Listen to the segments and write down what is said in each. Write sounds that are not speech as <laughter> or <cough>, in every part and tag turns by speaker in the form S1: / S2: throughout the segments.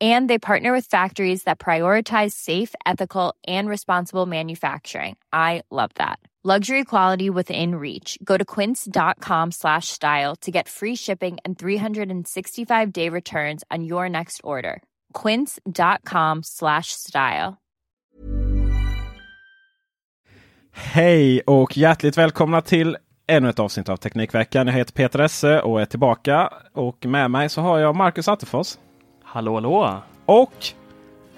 S1: And they partner with factories that prioritize safe, ethical, and responsible manufacturing. I love that. Luxury quality within reach. Go to quince.com slash style to get free shipping and 365 day returns on your next order. Quince.com slash style.
S2: Hej och hjärtligt välkomna till ännu ett avsnitt av Teknikveckan. Jag heter Peter Esse och är tillbaka. Och med mig så har jag Marcus Attefors.
S3: Hallå hallå!
S2: Och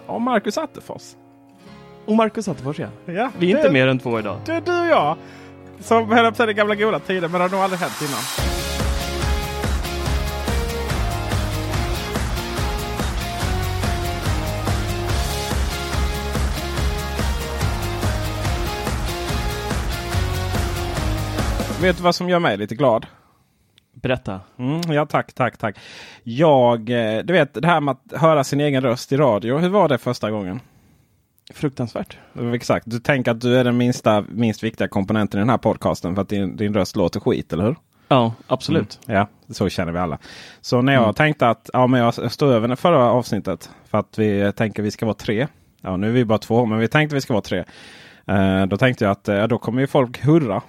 S2: ja, Marcus Attefors.
S3: Och Marcus Attefors ja.
S2: Ja,
S3: Vi är inte mer än två idag.
S2: Det är du och jag. Som höll sig den gamla goda tiden men det har nog aldrig hänt innan. Vet du vad som gör mig lite glad?
S3: Berätta.
S2: Mm, ja, tack, tack, tack. Jag, eh, du vet det här med att höra sin egen röst i radio. Hur var det första gången?
S3: Fruktansvärt.
S2: Exakt. Du tänker att du är den minsta, minst viktiga komponenten i den här podcasten för att din, din röst låter skit, eller hur?
S3: Ja, absolut.
S2: Mm. Ja, så känner vi alla. Så när jag
S3: Mm.
S2: tänkte att ja, men jag står över det förra avsnittet för att vi tänker att vi ska vara tre. Ja, nu är vi bara två, men vi tänkte att vi ska vara tre. Eh, då tänkte jag att eh, då kommer ju folk hurra.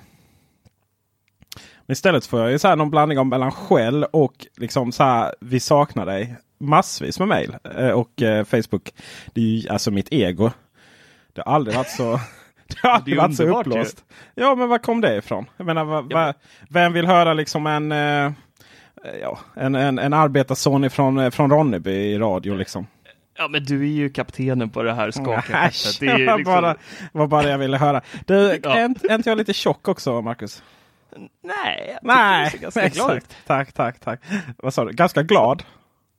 S2: Men istället får jag ju så här någon blandning av mellan skäll och liksom så här vi saknar dig. Massvis med mail eh, och eh, Facebook. Det är ju alltså mitt ego. Det har aldrig varit så, <laughs> det har aldrig
S3: Det
S2: varit så uppblåst. Ja, men var kom det ifrån? Jag menar,
S3: men-
S2: vad, vem vill höra liksom en, eh, ja, en, en, en arbetarson ifrån, eh, från Ronneby i radio liksom?
S3: Ja, men du är ju kaptenen på det här skakiga. Det är <laughs> liksom...
S2: bara, var bara det jag ville höra. Du,
S3: Ja.
S2: är, inte- är inte jag lite tjock också, Marcus?
S3: Nej, jag
S2: Nej,
S3: ganska glad ut.
S2: exakt. Tack, tack, tack. Vad sa du? Ganska glad?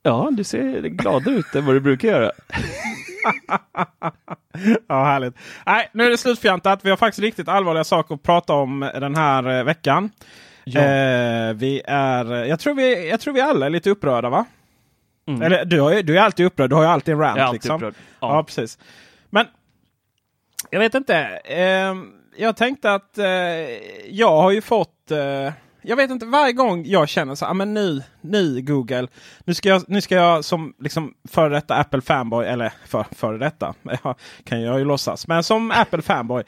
S3: Ja, du ser gladare ut än vad du brukar göra. <laughs>
S2: ja, härligt. Nej, nu är det slutfjantat. Vi har faktiskt riktigt allvarliga saker att prata om den här eh, veckan.
S3: Ja.
S2: Eh, vi är, jag, tror vi, jag tror vi alla är lite upprörda va?
S3: Mm.
S2: Eller du, har du är alltid upprörd. Du har ju alltid en rant.
S3: Jag är alltid
S2: liksom.
S3: upprörd.
S2: Ja.
S3: Ja.
S2: precis. Men jag vet inte. Eh, jag tänkte att eh, jag har ju fått eh, jag vet inte, varje gång jag känner så här, ah, men nu, nu Google, nu ska jag, nu ska jag som liksom före detta Apple fanboy, eller för, före detta, <laughs> ja, kan jag ju låtsas, men som Apple fanboy.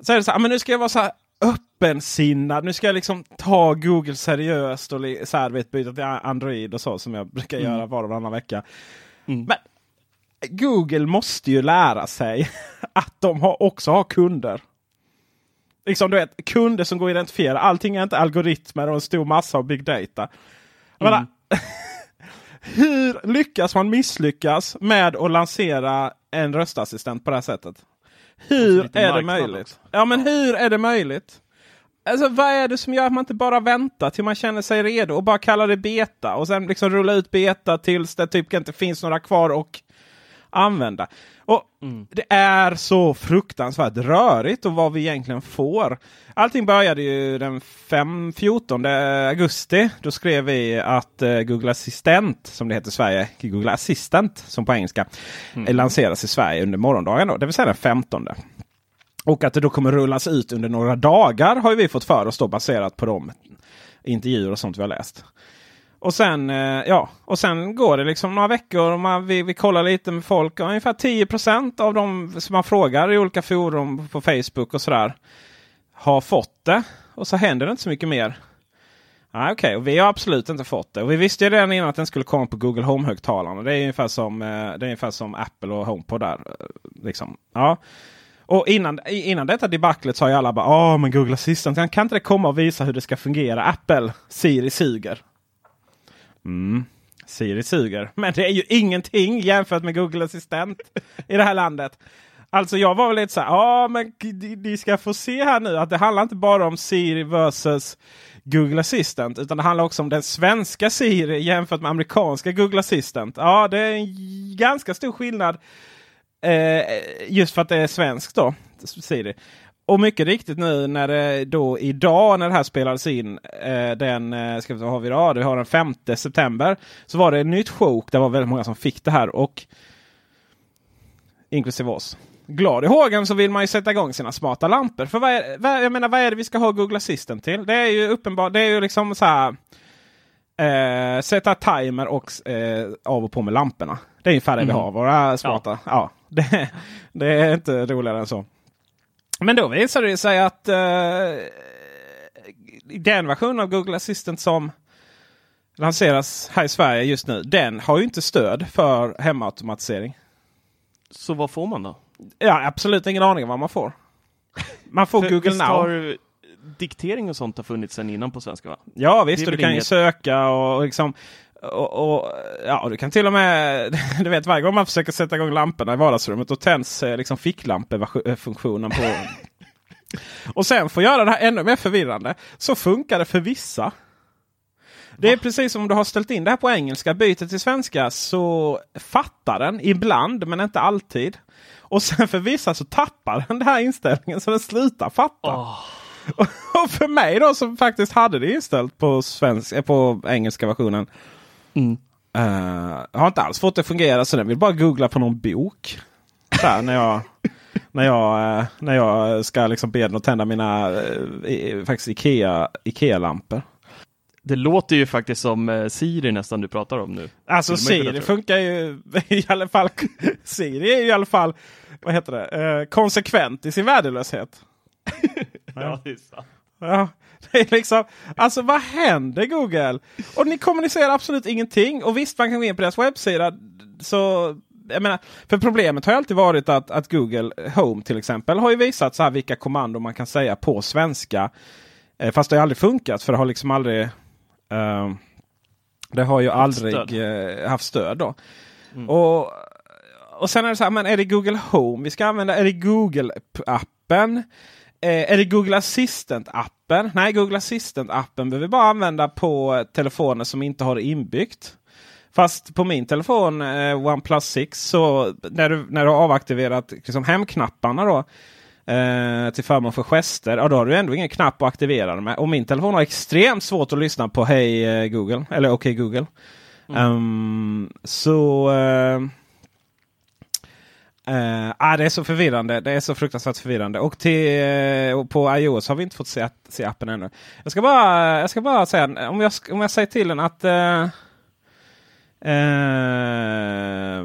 S2: Så är det så här, ah, men nu ska jag vara så här öppensinnad, nu ska jag liksom ta Google seriöst och så här, vet, byta till Android och så som jag brukar
S3: Mm.
S2: göra var och varannan vecka.
S3: Mm.
S2: Men Google måste ju lära sig <laughs> att de har, också har kunder. Liksom du vet, kunder som går att identifiera. Allting är inte algoritmer och en stor massa av big data. Jag menar, <laughs> hur lyckas man misslyckas med att lansera en röstassistent på det här sättet? Hur
S3: lite
S2: är det möjligt?
S3: också.
S2: Ja men hur är det möjligt? Alltså vad är det som gör att man inte bara väntar till man känner sig redo och bara kallar det beta och sen liksom rulla ut beta tills det typ inte finns några kvar och använda. Och Det är så fruktansvärt rörigt och vad vi egentligen får. Allting började ju den 5, 14 augusti. Då skrev vi att eh, Google Assistent, som det heter i Sverige, Google Assistant som på engelska, eh, lanseras i Sverige under morgondagen. Då, det vill säga den 15. Och att det då kommer rullas ut under några dagar har ju vi fått för oss då baserat på de intervjuer och sånt vi har läst. Och sen, eh, ja, och sen går det liksom några veckor och man, vi, vi kollar lite med folk. Och ungefär 10% av de som man frågar i olika forum på Facebook och sådär har fått det. Och så händer det inte så mycket mer. Ah, Okej, okay. och vi har absolut inte fått det. Och vi visste ju redan innan att den skulle komma på Google Home-högtalarna. Det är ungefär som, eh, det är ungefär som Apple och HomePod där. Eh, liksom. Ja. Och innan, innan detta debaclet sa ju alla bara Åh, men Google Assistant, kan inte det komma och visa hur det ska fungera? Apple, Siri suger. Mm. Siri suger. Men det är ju ingenting jämfört med Google Assistent i det här landet. Alltså jag var väl lite så här, ja men ni- ska få se här nu att det handlar inte bara om Siri versus Google Assistant. Utan det handlar också om den svenska Siri jämfört med amerikanska Google Assistant. Ja, det är en ganska stor skillnad. Eh, just för att det är svenskt då, Siri. Och mycket riktigt nu när det då idag när det här spelades in eh, den, eh, ska vi har vi idag? Vi har den 5 september. Så var det ett nytt sjok. Det var väldigt många som fick det här. och Inklusive oss. Glad i hågen så vill man ju sätta igång sina smarta lampor. För vad är, vad, jag menar, vad är det vi ska ha Google Assistant till? Det är ju uppenbart. Det är ju liksom så här. Eh, sätta timer och eh, av och på med lamporna. Det är ungefär det vi har. Våra smarta. Ja. <laughs> det, det är inte roligare än så. Men då visade det sig att eh, den version av Google Assistant som lanseras här i Sverige just nu. Den har ju inte stöd för hemautomatisering.
S3: Så vad får man då?
S2: Ja, absolut ingen aning om vad man får. Man får Google Now.
S3: Har diktering och sånt har funnits sedan innan på svenska va?
S2: Ja visst, och du kan ju
S3: inget-
S2: söka och, och liksom och, och, ja, du kan till och med, <laughs> du vet varje gång man försöker sätta igång lamporna i vardagsrummet då tänds eh, liksom ficklampor-funktionen på. <laughs> och sen för att göra det här ännu mer förvirrande så funkar det för vissa. Det är precis som om du har ställt in det här på engelska, byter till svenska så fattar den ibland men inte alltid. Och sen för vissa så tappar den den här inställningen så den slutar fatta. <laughs> Och för mig då som faktiskt hade det inställt på, svensk, eh, på engelska versionen.
S3: Mm.
S2: eh, har inte alls fått det att fungera så den vill bara googla på någon bok. Så här, när jag, när jag, eh, när jag ska liksom be den att tända mina eh, i- faktiskt Ikea, Ikea-lampor.
S3: Det låter ju faktiskt som Siri nästan du pratar om nu.
S2: Alltså Siri funkar ju <laughs> i alla fall. Siri är ju i alla fall vad heter det, eh, konsekvent i sin värdelöshet. <laughs>
S3: Ja, det är sant.
S2: Ja, <laughs> det är liksom, alltså vad händer Google? Och ni kommunicerar absolut ingenting. Och visst, man kan gå in på deras webbsida. Så, jag menar, för problemet har ju alltid varit att, att Google Home till exempel har ju visat så här vilka kommandon man kan säga på svenska. Eh, fast det har aldrig funkat för det har liksom aldrig eh, Det har ju aldrig
S3: stöd.
S2: eh, haft stöd då. Och, och sen är det så här, men är det Google Home vi ska använda? Är det Google-appen? Eh, är det Google Assistant-appen? Nej, Google Assistant-appen behöver vi bara använda på telefoner som inte har det inbyggt. Fast på min telefon eh, OnePlus 6 så när du, när du har avaktiverat liksom, hemknapparna då eh, till förmån för gester. Ja, då har du ändå ingen knapp att aktivera dem med. Och min telefon har extremt svårt att lyssna på Hej eh, Google. Eller Okej Google. Ehm, så... Eh, eh, ah, det är så förvirrande. Det är så fruktansvärt förvirrande. Och, till, och på iOS har vi inte fått se, se appen ännu. Jag ska bara, jag ska bara säga, om jag, om jag säger till den att eh, eh,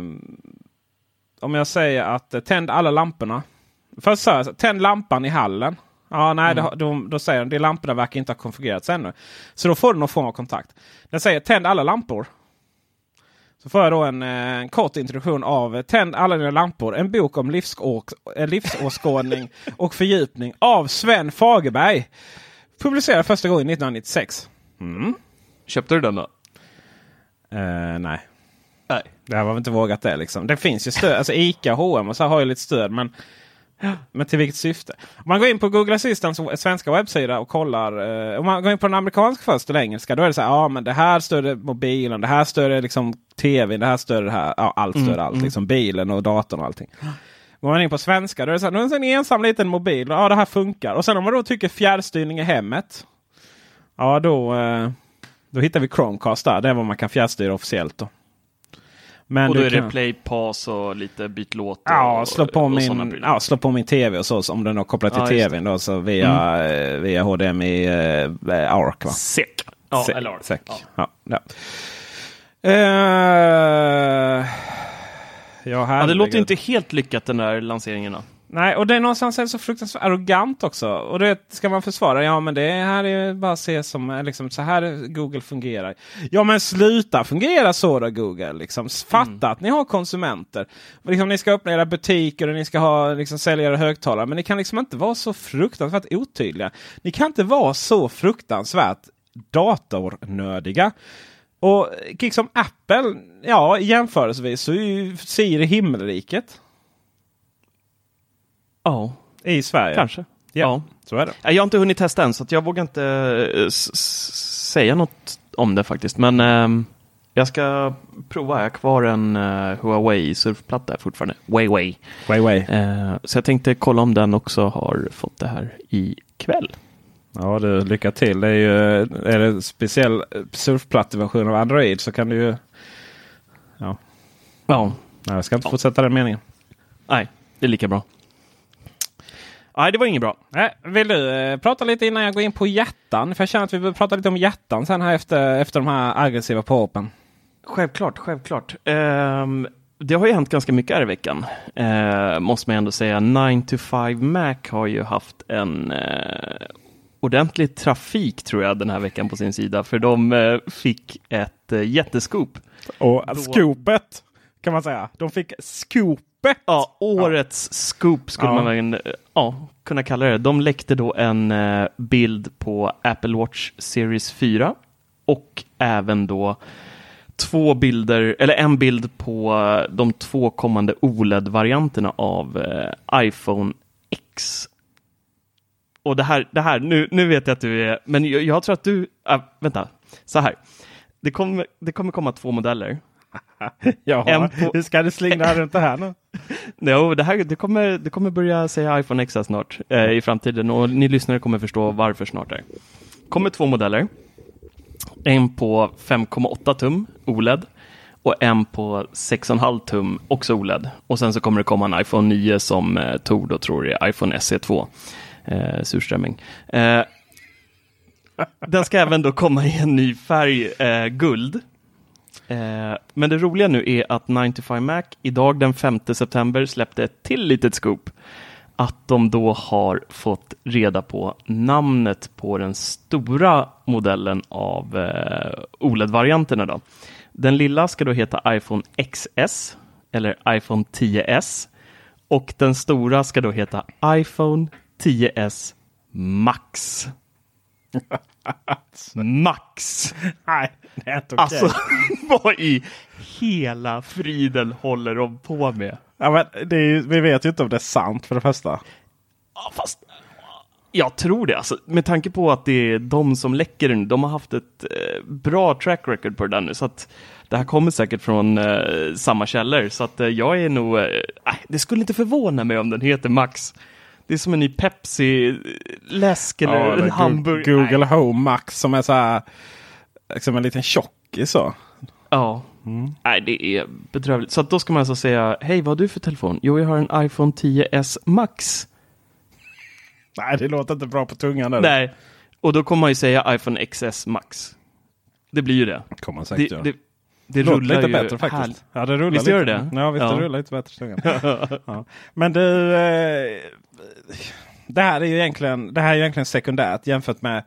S2: om jag säger att tänd alla lamporna. Först sa jag tänd lampan i hallen. Ja, nej, det har- då, då säger den de lamporna verkar inte ha konfigurerats ännu. Så då får du någon form av kontakt. Den säger tänd alla lampor. Så får jag då en, eh, en kort introduktion av Tänd alla dina lampor. En bok om eh, livsåskådning <laughs> och fördjupning av Sven Fagerberg. Publicerad första gången 1996. Mm.
S3: Köpte du den då?
S2: Eh, nej.
S3: Nej.
S2: Det har väl inte vågat det liksom. Det finns ju stöd. Alltså Ica H&M och så har ju lite stöd. Men, men till vilket syfte? Om man går in på Google Assistants svenska webbsida och kollar. Eh, om man går in på den amerikanska först eller engelska. Då är det så här. Ja men det här stöder mobilen. Det här stöder liksom tvn. Det här stöder det här. Ja, allt stöder allt. Liksom bilen och datorn och allting. Går man in på svenska då är det så här. Nu är det en ensam liten mobil. Ja det här funkar. Och sen om man då tycker fjärrstyrning i hemmet. Ja då, eh, då hittar vi Chromecast där. Det är vad man kan fjärrstyra officiellt. Då. Men
S3: Och då
S2: du
S3: är
S2: kan-
S3: det play, paus och lite byt låt.
S2: Ja,
S3: och,
S2: slå på,
S3: och
S2: min, ja, slå på min tv och så, om den är kopplad till
S3: Ja,
S2: tvn då, så via, eh, via HDMI eh, ARC. Va?
S3: Sek. Ja,
S2: Se-
S3: eller
S2: Sek.
S3: ja.
S2: Ja, ja. Uh, ja,
S3: Ja, det låter inte helt lyckat den där lanseringen. då.
S2: Nej, och det är någonstans så fruktansvärt arrogant också. Och det ska man försvara. Ja, men det här är ju bara att se som eh, liksom, så här Google fungerar. Ja, men sluta fungera så då Google. Liksom. Fatta att ni har konsumenter. Liksom, ni ska öppna era butiker och ni ska ha, liksom, sälja era högtalare. Men ni kan liksom inte vara så fruktansvärt otydliga. Ni kan inte vara så fruktansvärt datornördiga. Och liksom Apple, ja jämförelsevis så är ju Siri himmelriket
S3: Ja,
S2: i Sverige.
S3: kanske.
S2: Ja,
S3: Ja.
S2: så är det.
S3: Jag har inte hunnit testa än så att jag vågar inte eh, säga något om det faktiskt. Men ehm, jag ska prova. Jag har kvar en eh, Huawei surfplatta fortfarande. Huawei.
S2: Way, way.
S3: Eh, så jag tänkte kolla om den också har fått det här ikväll.
S2: Ja du, lycka till. Det är ju är det en speciell surfplatteversion av Android så kan du ju... Ja,
S3: Ja,
S2: nej, jag ska inte fortsätta den meningen.
S3: nej, det är lika bra. Nej, det var inget bra.
S2: Nej, vill du eh, prata lite innan jag går in på hjärtan? För jag känner att vi behöver prata lite om hjärtan sen här efter, efter de här aggressiva påhoppen.
S3: Självklart, självklart. Ehm, det har ju hänt ganska mycket här i veckan. Uh, måste man ändå säga. 9 to 5 Mac har ju haft en eh, ordentlig trafik tror jag den här veckan på sin sida. För de eh, fick ett uh, jätteskop.
S2: Och
S3: Då-
S2: skopet kan man säga. De fick skopet.
S3: Ja, årets scoop skulle
S2: Ja.
S3: man väl ja, kunna kalla det. De läckte då en eh, bild på Apple Watch Series 4 och även då två bilder, eller en bild på de två kommande OLED-varianterna av eh, iPhone X. Och det här, det här nu, nu vet jag att du är, men jag, jag tror att du, äh, vänta, så här. Det kommer, det kommer komma två modeller.
S2: Jaha, hur ska du slingra runt det här nu? <laughs>
S3: Jo, det, här, det, kommer, det kommer börja säga iPhone X snart eh, i framtiden och ni lyssnare kommer förstå varför snart. Där. kommer två modeller. En på 5,8 tum OLED och en på 6,5 tum också OLED. Och sen så kommer det komma en iPhone 9 som eh, Tor då tror är iPhone SE2 eh, surströmming. Eh, den ska även då komma i en ny färg, eh, guld. Eh, men det roliga nu är att 95 Mac idag den 5 september släppte ett till litet scoop. Att de då har fått reda på namnet på den stora modellen av eh, OLED-varianterna. Då. Den lilla ska då heta iPhone XS eller iPhone 10s och den stora ska då heta iPhone 10s Max. <laughs> Max!
S2: Nej, det är inte okej.
S3: Alltså, <laughs> vad i hela friden håller de på med?
S2: ja, men ju- vi vet ju inte om det är sant för det första.
S3: Ja, fast jag tror det. Alltså, med tanke på att det är de som läcker den. De har haft ett eh, bra track record på det där nu. Så att det här kommer säkert från eh, samma källor. Så att eh, jag är nog... Eh, nej, det skulle inte förvåna mig om den heter Max. Det är som en ny Pepsi-läsk eller
S2: Ja,
S3: en
S2: eller
S3: hamburgare.
S2: Google
S3: Nej.
S2: Home Max som är så här. Liksom en liten tjockis så.
S3: Ja. Nej, det är bedrövligt. Så då ska man alltså säga, hej vad har du för telefon? Jo, jag har en iPhone 10s Max.
S2: Nej, det låter inte bra på tungan. Nu.
S3: Nej, och då kommer man ju säga iPhone XS Max. Det blir ju det.
S2: kommer man säkert
S3: det, det
S2: Det låter
S3: rullar
S2: lite bättre faktiskt.
S3: härligt.
S2: Ja, det rullar
S3: Visst
S2: lite.
S3: gör det?
S2: Ja, visst,
S3: Ja.
S2: det rullar lite bättre. <laughs> ja. Men du, eh, det här är ju egentligen, det här är ju egentligen sekundärt jämfört med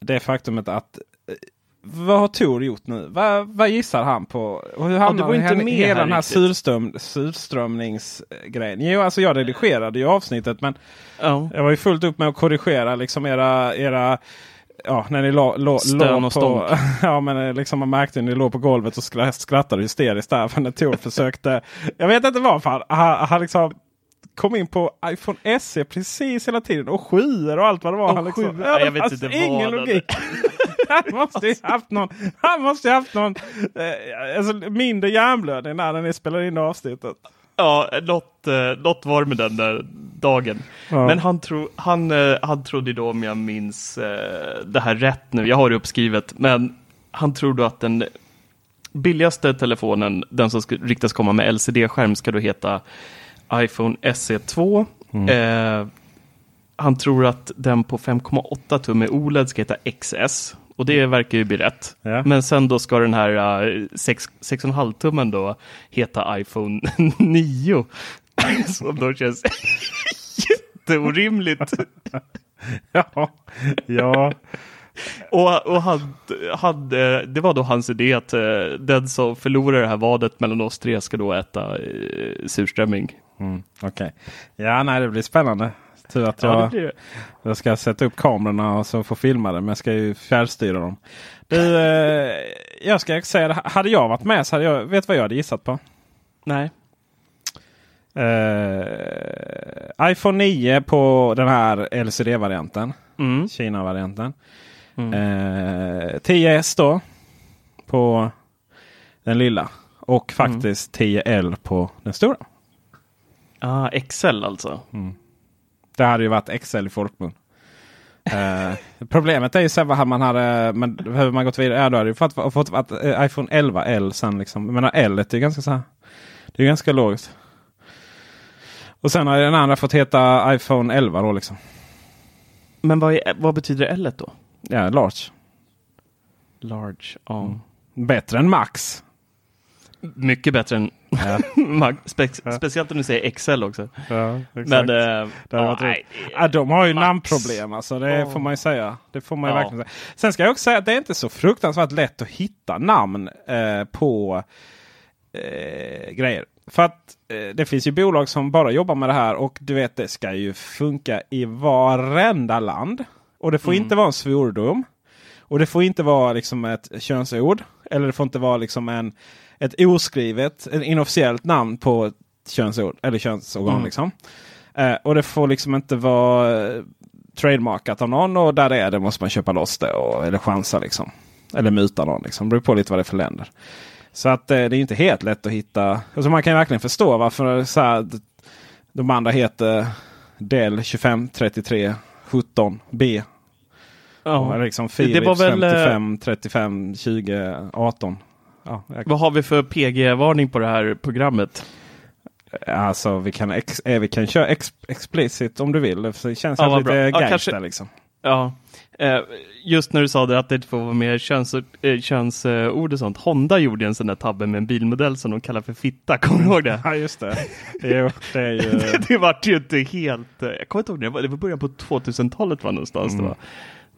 S2: det faktumet att eh, vad har Tor gjort nu? Vad, vad gissar han på? Och hur
S3: var inte
S2: han i hela
S3: här
S2: den här surström, surströmningsgrejen? Jo, alltså jag redigerade ju avsnittet men
S3: Ja.
S2: jag var ju fullt upp med att korrigera liksom era, era Ja, när ni låg la,
S3: Stön
S2: la
S3: och
S2: på, <laughs> ja, men eh, liksom man märkte när ni låg på golvet och skra- skrattade hysteriskt där. För när Tor <laughs> försökte. Jag vet inte varför. Han, han liksom kom in på iPhone SE precis hela tiden. Och sjuor och allt vad det var.
S3: Och
S2: han liksom,
S3: sjuor.
S2: ja,
S3: Jag vet inte
S2: ingen
S3: vad
S2: logik. <laughs> han måste ju haft någon, han måste ju haft någon eh, alltså, mindre hjärnblödning när ni spelade in avsnittet.
S3: Ja, något, eh, något var med den där dagen.
S2: Ja.
S3: Men han, tro, han, eh, han trodde då, om jag minns eh, det här rätt nu, jag har det uppskrivet, men han tror då att den billigaste telefonen, den som riktas komma med LCD-skärm, ska då heta iPhone SE2. Eh, han tror att den på 5,8 tum med OLED ska heta XS. Och det verkar ju bli rätt.
S2: Ja.
S3: Men sen då ska den här uh, 6,5 tummen då heta iPhone <laughs> 9. <laughs> Som då känns jätteorimligt. <laughs>
S2: Ja, ja.
S3: Och, och hade, hade, det var då hans idé att eh, den som förlorar det här vadet mellan oss tre ska då äta eh, surströmming.
S2: Mm, Okej. Ja, nej, det blir spännande. Tur att
S3: Ja, det
S2: jag,
S3: det.
S2: jag ska sätta upp kamerorna och så få filma det. Men jag ska ju fjärrstyra dem. Du, eh, jag ska säga det. Hade jag varit med så hade jag, vet vad jag hade gissat på?
S3: Nej.
S2: Eh, iPhone 9 på den här LCD-varianten.
S3: Mm.
S2: Kina-varianten.
S3: Mm.
S2: Eh, 10S då. På den lilla. Och faktiskt 10L på den stora.
S3: Ah, Excel alltså.
S2: Det hade ju varit XL i folkmun. Eh, <laughs> problemet är ju sen vad man hade, men behöver man gått vidare, ja, då hade ju fått, fått eh, iPhone 11L sen liksom. Jag menar L är ju ganska så här, Det är ju ganska lågt. Och sen har den andra fått heta iPhone 11 då liksom.
S3: Men vad, är, vad betyder L då?
S2: Ja, large.
S3: Large. Ja.
S2: Bättre än Max.
S3: Mycket bättre än
S2: Ja, <laughs>
S3: spe- Speciellt om du säger Excel också.
S2: ja exakt.
S3: Men,
S2: Det hade
S3: ja,
S2: varit
S3: nej,
S2: Ja, de har ju
S3: Max.
S2: namnproblem. Alltså, det
S3: Åh.
S2: får man ju säga. Det får man ju
S3: Ja.
S2: verkligen säga. Sen ska jag också säga att det är inte så fruktansvärt lätt att hitta namn eh, på eh, grejer. För att eh, det finns ju bolag som bara jobbar med det här och du vet det ska ju funka i varenda land. Och det får inte vara en svordom. Och det får inte vara liksom ett könsord. Eller det får inte vara liksom en, ett oskrivet, ett inofficiellt namn på ett könsord. Eller könsorgan.
S3: Mm.
S2: Liksom. Eh, och det får liksom inte vara eh, trademarkat av någon. Och där det är det måste man köpa loss det. Och, eller chansa liksom. Eller muta någon. Liksom. Det beror på lite vad det är för länder. Så att eh, det är inte helt lätt att hitta. Alltså man kan verkligen förstå varför så här, de andra heter Del 2533 17 B.
S3: ja.
S2: Liksom
S3: Det
S2: Philips
S3: var väl, eh,
S2: 55 35 20 18. Ja, jag,
S3: Vad har vi för PG-varning på det här programmet?
S2: alltså vi kan, ex, eh, vi kan köra ex, explicit om du vill. Det känns
S3: Ja,
S2: lite
S3: bra. Ja, kanske-
S2: liksom.
S3: Ja, just när du sa det att det inte får vara med könsord, eh, könsord och sånt. Honda gjorde en sån där tabbe med en bilmodell som de kallar för fitta. <laughs> Kommer du ihåg det?
S2: Ja just det. <laughs> Jo, det är ju... <laughs>
S3: det vart ju inte helt... eh, Jag kommer inte ihåg, det var, det var början på 2000-talet var någonstans
S2: Mm.
S3: det var.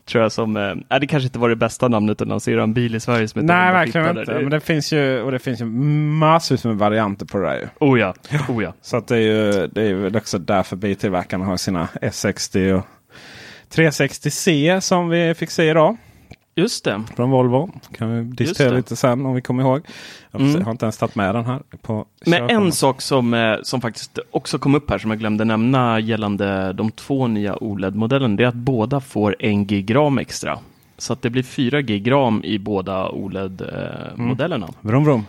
S3: Tror jag som... Eh, nej, det kanske inte var det bästa namnet att lansera en bil i Sverige som heter
S2: Nej verkligen inte.
S3: där.
S2: Men det finns ju, och det finns ju massvis med varianter på det där ju.
S3: Oh ja, oh ja.
S2: Så att det är ju det är ju också därför biltillverkarna har sina S60 och 360C som vi fick se idag.
S3: Just det.
S2: Från Volvo. Kan vi diskutera lite sen om vi kommer ihåg. Jag
S3: Mm.
S2: har inte ens tagit med den här. På
S3: Men en sak som, eh, som faktiskt också kom upp här som jag glömde nämna gällande de två nya OLED-modellerna, det är att båda får en gig ram extra. Så att det blir 4 gig ram i båda OLED-modellerna.
S2: Vrum vrum.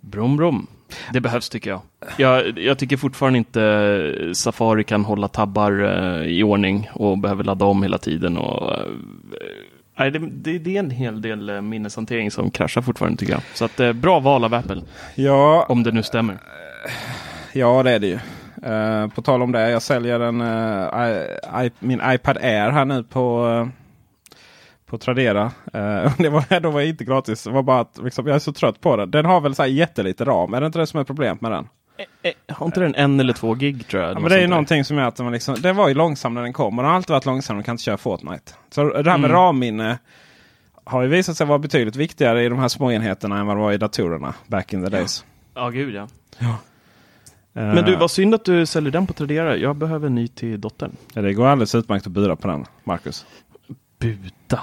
S3: Brom brom. Det behövs tycker jag. jag. Jag tycker fortfarande inte Safari kan hålla tabbar eh, i ordning och behöver ladda om hela tiden. Och, eh, nej, det, det, det är en hel del eh, minneshantering som kraschar fortfarande tycker jag. Så att, eh, bra val av Apple,
S2: Ja,
S3: om det nu stämmer.
S2: ja, det är det ju. Eh, på tal om det. Jag säljer en, eh, i, min iPad Air här nu på, eh, på Tradera. Eh, <laughs> det var, då var jag inte gratis. Det var bara att liksom, jag är så trött på den. Den har väl så här jättelite ram. Är det inte det som är problemet med den?
S3: Eh, Har inte den en eller två gig tror jag?
S2: Ja, men det är ju någonting som gör att man liksom, den var ju långsam när den kom. Och den har alltid varit långsam. Den kan inte köra Fortnite. Så det här med
S3: Mm.
S2: RAM-minne har ju visat sig vara betydligt viktigare i de här små enheterna än vad det var i datorerna back in the days.
S3: Ja, gud ja.
S2: Eh,
S3: Men du, vad synd att du säljer den på Tradera. Jag behöver en ny till dottern.
S2: ja, det går alldeles utmärkt att bjuda på den, Marcus.
S3: Buta.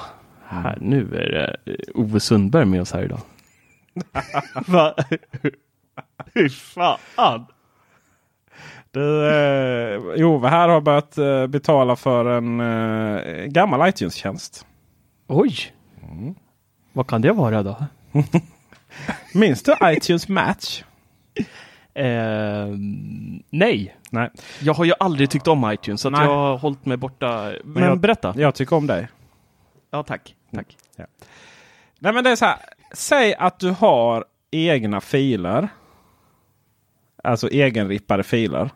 S3: Här, nu är det eh, Ove Sundberg med oss här idag. <laughs> Va? Fy fan.
S2: Du, eh, Ove här har börjat eh, betala för en eh, gammal iTunes-tjänst.
S3: Oj. Vad kan det vara då? <laughs>
S2: Minns du iTunes Match?
S3: Eh, nej,
S2: Nej,
S3: jag har ju aldrig tyckt om iTunes så jag har hållit mig borta. Men,
S2: jag-
S3: berätta.
S2: jag tycker om dig.
S3: Ja, tack. tack.
S2: Nej men det är så här. Säg att du har egna filer. Alltså egenrippade filer.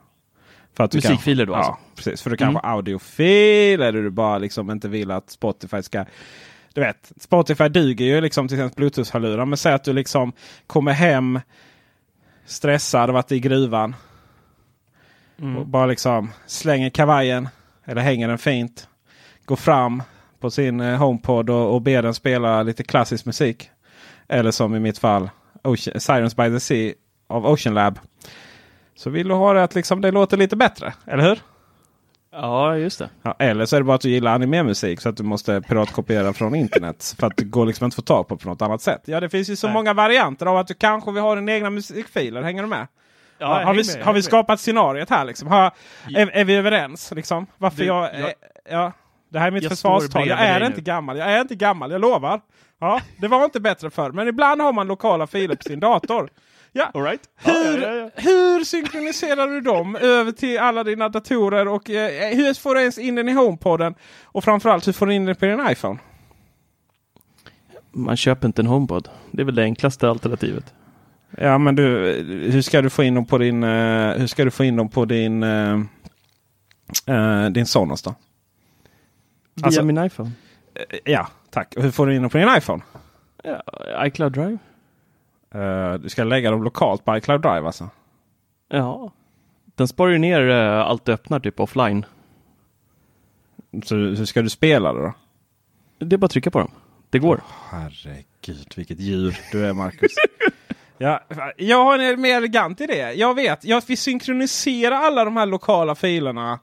S2: För att du
S3: Musikfiler då
S2: ja,
S3: alltså?
S2: precis. För du kan vara audiofil eller du bara liksom inte vill att Spotify ska Du vet, Spotify duger ju liksom till exempel Bluetooth-hörlurar. Men säg att du liksom kommer hem stressad varit i gruvan. Och bara liksom slänger kavajen eller hänger den fint. Går fram på sin eh, HomePod och, och ber den spela lite klassisk musik. Eller som i mitt fall Ocean, Sirens by the Sea av Ocean Lab. Så vill du ha det att liksom det låter lite bättre, eller hur?
S3: Ja, just det.
S2: Ja, eller så är det bara att du gillar animemusik så att du måste piratkopiera från internet. <laughs> För att det går liksom inte att få tag på på något annat sätt. Ja, det finns ju så
S3: Nej.
S2: många varianter av att du kanske vill ha dina egna musikfiler. Hänger du med?
S3: Ja,
S2: har
S3: häng
S2: vi,
S3: med,
S2: har vi skapat scenariot här? Liksom? Har, är, är vi överens? Liksom? Varför
S3: Du,
S2: jag,
S3: jag-
S2: eh, ja, det här är mitt
S3: jag
S2: försvarstal. Jag är inte
S3: nu.
S2: gammal. Jag är inte gammal, jag lovar. Ja, det var inte bättre förr. Men ibland har man lokala filer på sin dator. Ja.
S3: All right.
S2: Hur,
S3: Ja, ja, ja,
S2: hur synkroniserar du dem över till alla dina datorer? Och eh, hur får du ens in den i HomePoden? Och framförallt hur får du in den på din iPhone?
S3: Man köper inte en HomePod. Det är väl det enklaste alternativet.
S2: Ja men du, hur ska du få in dem på din, eh, hur ska du få in dem på din, eh, eh, din Sonos då?
S3: Via
S2: Alltså-
S3: min iPhone.
S2: Eh, Ja, tack. Hur får du in dem på din iPhone?
S3: Ja, iCloud Drive.
S2: Eh, du ska lägga dem lokalt på iCloud Drive alltså?
S3: Ja. Den sparar ju ner eh, allt du öppnar typ offline.
S2: Så hur ska du spela det då?
S3: Det är bara att trycka på dem. Det går.
S2: Herregud vilket djur du är Marcus. <laughs> ja, jag har en mer elegant idé. Jag vet, jag vill synkronisera alla de här lokala filerna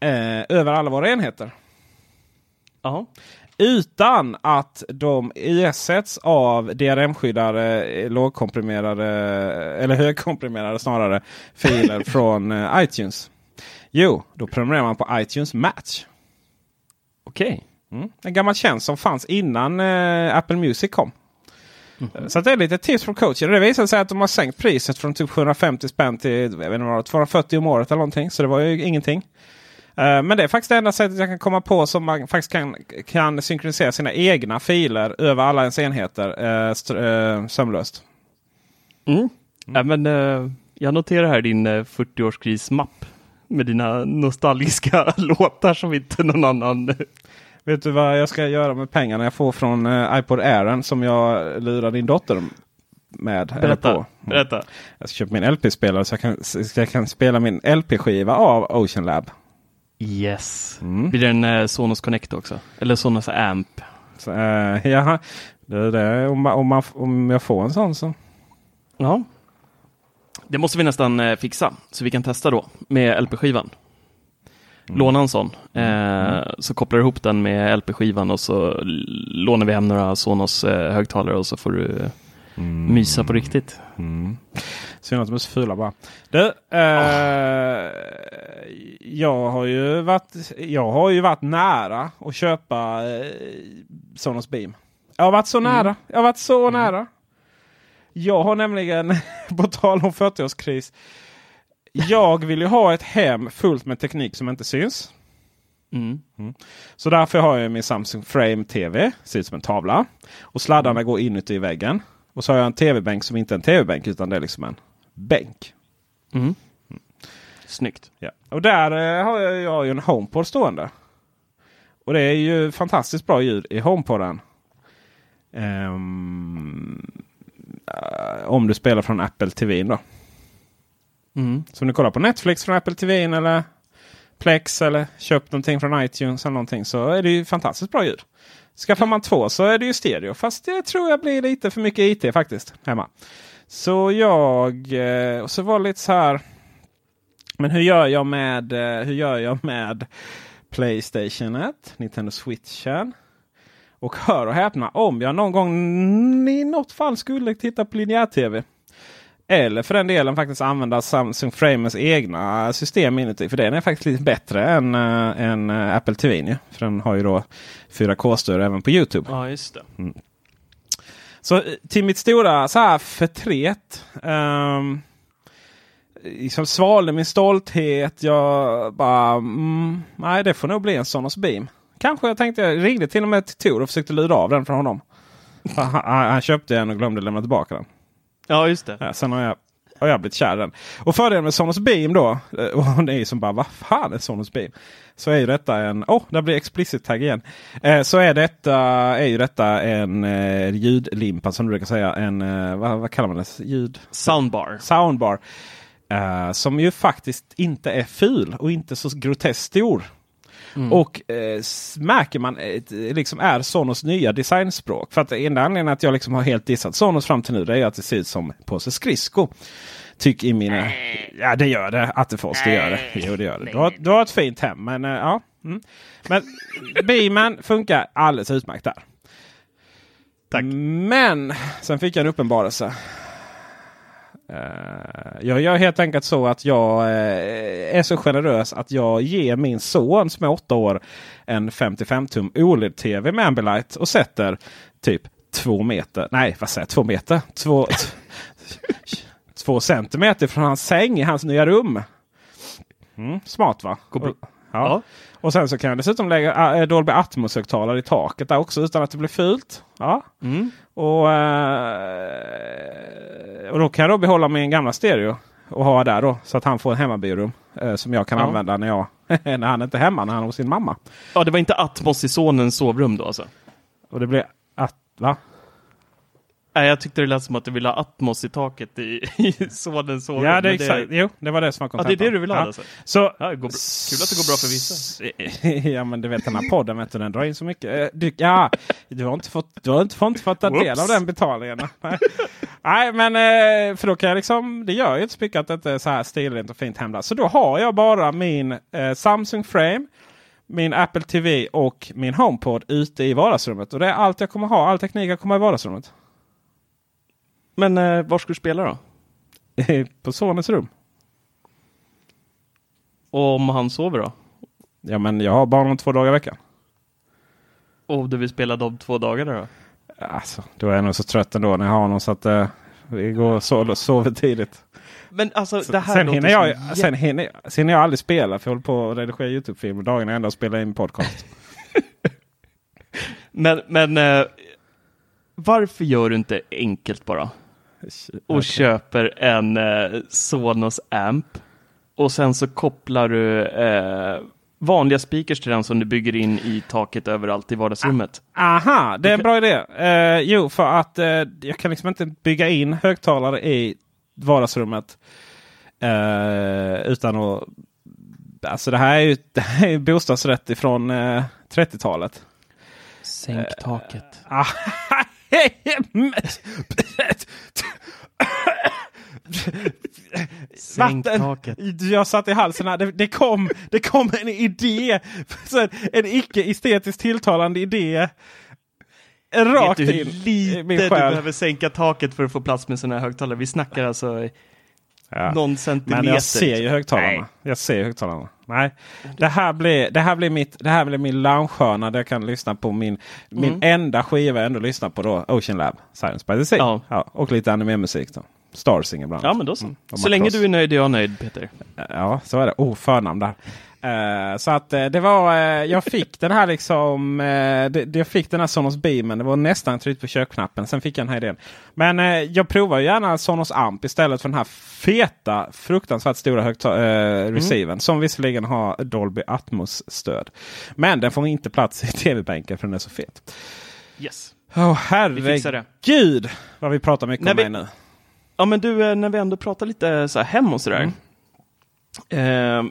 S2: eh, över alla våra enheter.
S3: Ja.
S2: Utan att de ersätts av DRM-skyddade eh, lågkomprimerade eller högkomprimerade snarare filer <laughs> från eh, iTunes. Jo, då prenumererar man på iTunes Match.
S3: Okej.
S2: Mm. En gammal tjänst som fanns innan eh, Apple Music kom. Så att det är lite tips från coachen. Det visar sig att de har sänkt priset från typ 750 spänn till jag vet inte, vad det var, 240 om året eller någonting. Så det var ju ingenting. Eh, men det är faktiskt det enda sättet jag kan komma på som man faktiskt kan, kan synkronisera sina egna filer över alla ens enheter eh, eh, sömlöst.
S3: Mm. Ja, men, jag noterar här din eh, 40-årskris-mapp med dina nostalgiska <laughs> låtar som inte någon annan...
S2: Vet du vad jag ska göra med pengarna jag får från eh, iPod Airen som jag lurar din dotter med? eller
S3: Berätta.
S2: på?
S3: Berätta.
S2: Jag ska köpa min LP-spelare så jag kan, så jag kan spela min LP-skiva av Ocean Lab.
S3: Yes.
S2: Mm.
S3: Blir det en eh, Sonos Connect också? Eller Sonos Amp?
S2: Så, eh, <laughs> ja, det, det, om, om, man, om jag får en sån så.
S3: Ja. Det måste vi nästan eh, fixa, så vi kan testa då med LP-skivan. Låna en sån, eh, så kopplar du ihop den med LP-skivan och så lånar vi hem några Sonos eh, högtalare och så får du eh, mysa på riktigt.
S2: Synd att de är så fula bara. Du, eh, jag, har ju varit, jag har ju varit nära att köpa eh, Sonos Beam. Jag har varit så nära. Jag har varit så nära. Jag har nämligen, <laughs> på tal om 40-årskris. Jag vill ju ha ett hem fullt med teknik som inte syns.
S3: Mm.
S2: Så därför har jag min Samsung Frame TV. Ser ut som en tavla. Och sladdarna går inuti väggen. Och så har jag en TV-bänk som inte är en TV-bänk utan det är liksom en bänk.
S3: Mm. Snyggt.
S2: Ja. Och där eh, har jag, jag har ju en HomePod stående. Och det är ju fantastiskt bra ljud i HomePoden. Ehm, eh, om du spelar från Apple TV då.
S3: Mm.
S2: Så om du kollar på Netflix från Apple TV eller Plex eller köpt någonting från iTunes eller någonting så är det ju fantastiskt bra ljud. Skaffar man två så är det ju stereo. Fast det tror jag blir lite för mycket IT faktiskt hemma. Så jag eh, och så var det lite så här. Men hur gör jag med, eh, hur gör jag med Playstation 1, Nintendo Switchen? Och hör och häpna, om jag någon gång i något fall skulle titta på linjär-tv. Eller för den delen faktiskt använda Samsung Framers egna system inuti. För den är faktiskt lite bättre än, äh, än äh, Apple TV. nu. För den har ju då 4K-stöd även på Youtube.
S3: Ja, just det.
S2: Så eh, till mitt stora så här förtret. Um, liksom svalde min stolthet. Jag bara, mm, nej det får nog bli en Sonos Beam. Kanske jag tänkte, jag ringde till och med till Tor och försökte lura av den från honom. han, han, han köpte en och glömde lämna tillbaka den.
S3: Ja, just det.
S2: Ja, sen har jag har jag blivit kär i den. Och fördelen med Sonos Beam då, eh, och det är ju som bara vad fan är Sonos Beam? Så är ju detta en, åh, oh, där blir explicit tagg igen. Eh, så är detta, är ju detta en eh, ljudlimpa som du brukar säga. En, eh, vad, vad kallar man det? Ljud?
S3: Soundbar.
S2: Soundbar. Eh, som ju faktiskt inte är ful och inte så groteskt stor.
S3: Mm.
S2: Och eh, märker man eh, liksom är Sonos nya designspråk. För att enda anledningen att jag liksom har helt dissat Sonos fram till nu det är att det ser ut som påse skridsko. Tyck i mina... Ja det gör det. Attefors det gör det. Jo det gör det. Du har, du har ett fint hem men eh, ja. Mm. Men Beamen funkar alldeles utmärkt där.
S3: Tack.
S2: Men sen fick jag en uppenbarelse. Uh, jag gör helt enkelt så att jag uh, är så generös att jag ger min son som är åtta år en 55 tum OLED-TV med Ambilight och sätter typ två meter. Nej, vad säger jag? Två meter? Två, två centimeter från hans säng i hans nya rum. Mm, smart va? Ja.
S3: Ja.
S2: Och sen så kan jag dessutom lägga äh, Dolby Atmos-högtalare i taket där också utan att det blir fult. Ja.
S3: Mm.
S2: Och, eh, och då kan jag då behålla min gamla stereo och ha där då. Så att han får en hemmabiorum eh, som jag kan
S3: Ja.
S2: använda när, jag, <laughs> när han inte är hemma, när han är hos sin mamma.
S3: Ja, det var inte Atmos i sonens sovrum då alltså?
S2: Och det blir att, va?
S3: Nej, jag tyckte det lät som att du ville ha Atmos i taket i, i sonens sovrum.
S2: Ja, det är exakt. Jo, det var det som var
S3: Ja, det är
S2: kontentan.
S3: det du vill ha
S2: ja.
S3: alltså?
S2: Så,
S3: Ja, det. Kul att det går bra för vissa. <laughs>
S2: ja men du vet den här podden vet du, den drar in så mycket. Eh, Du, ja, du har inte fått, du har inte fått, fått ta del av den betalningen. Nej. <laughs> Nej men eh, för då kan jag liksom, det gör ju inte så mycket att det inte är så här stilrent och fint hemma. Så då har jag bara min eh, Samsung Frame, min Apple TV och min HomePod ute i vardagsrummet. Och det är allt jag kommer ha, all teknik jag kommer ha i vardagsrummet.
S3: Men eh, var ska du spela då? <laughs>
S2: På sonens rum.
S3: Och om han sover då?
S2: Ja men jag har barn om två dagar i veckan.
S3: Och du vill spela de två dagarna då?
S2: Alltså, då är jag nog så trött ändå när jag har honom så att eh, vi går och sover, sover tidigt.
S3: Men alltså det här
S2: sen, hinner jag,
S3: som
S2: sen, hinner, sen hinner jag aldrig spela för jag håller på att redigera Youtube-filmer dagarna ända och spela in podcast. <laughs>
S3: Men, men eh, varför gör du inte enkelt bara? <laughs> Och köper en eh, Sonos Amp. Och sen så kopplar du eh, vanliga speakers till den som du bygger in i taket överallt i vardagsrummet.
S2: Aha, det är en bra idé. Eh, jo, för att eh, jag kan liksom inte bygga in högtalare i vardagsrummet. Eh, utan att... Alltså det här är ju <laughs> det här är bostadsrätt ifrån eh, 30-talet.
S3: Sänk taket. <laughs> Sänk <laughs>
S2: Vatten.
S3: taket.
S2: Jag satt i halsen här. Det, det, kom, det kom en idé. En, icke estetiskt tilltalande idé. Rakt
S3: Vet du hur
S2: in i
S3: lite
S2: min
S3: du
S2: själ.
S3: behöver sänka taket för att få plats med sådana här högtalare? Vi snackar alltså
S2: Ja.
S3: någon centimeter.
S2: Men jag ser ju högtalarna.
S3: Nej.
S2: Jag ser högtalarna. Nej. Det här blir, det här blir, mitt, det här blir min loungehörna där jag kan lyssna på min, min
S3: Mm.
S2: enda skiva jag ändå lyssnar på då. Ocean Lab, Silence by the Sea.
S3: Ja.
S2: och lite animemusik då. Starsing ibland.
S3: Ja, men då så.
S2: Mm,
S3: så länge du är nöjd är jag nöjd, Peter.
S2: Ja, så är det. Oh, förnamn där. Eh, så att eh, det var, eh, jag fick den här liksom, det, jag fick den här Sonos Beamen. Det var nästan tryckt på köpknappen. Sen fick jag den här idén. Men jag provar gärna Sonos Amp istället för den här feta, fruktansvärt stora högta- eh, receivern. Som visserligen har Dolby Atmos-stöd. Men den får inte plats i <laughs> tv-bänken för den är så fet.
S3: Yes.
S2: Åh
S3: det.
S2: herregud vad vi pratar mycket
S3: När
S2: om
S3: vi-
S2: mig nu.
S3: Ja, men du, när vi ändå pratar lite så här hem och sådär. Eh,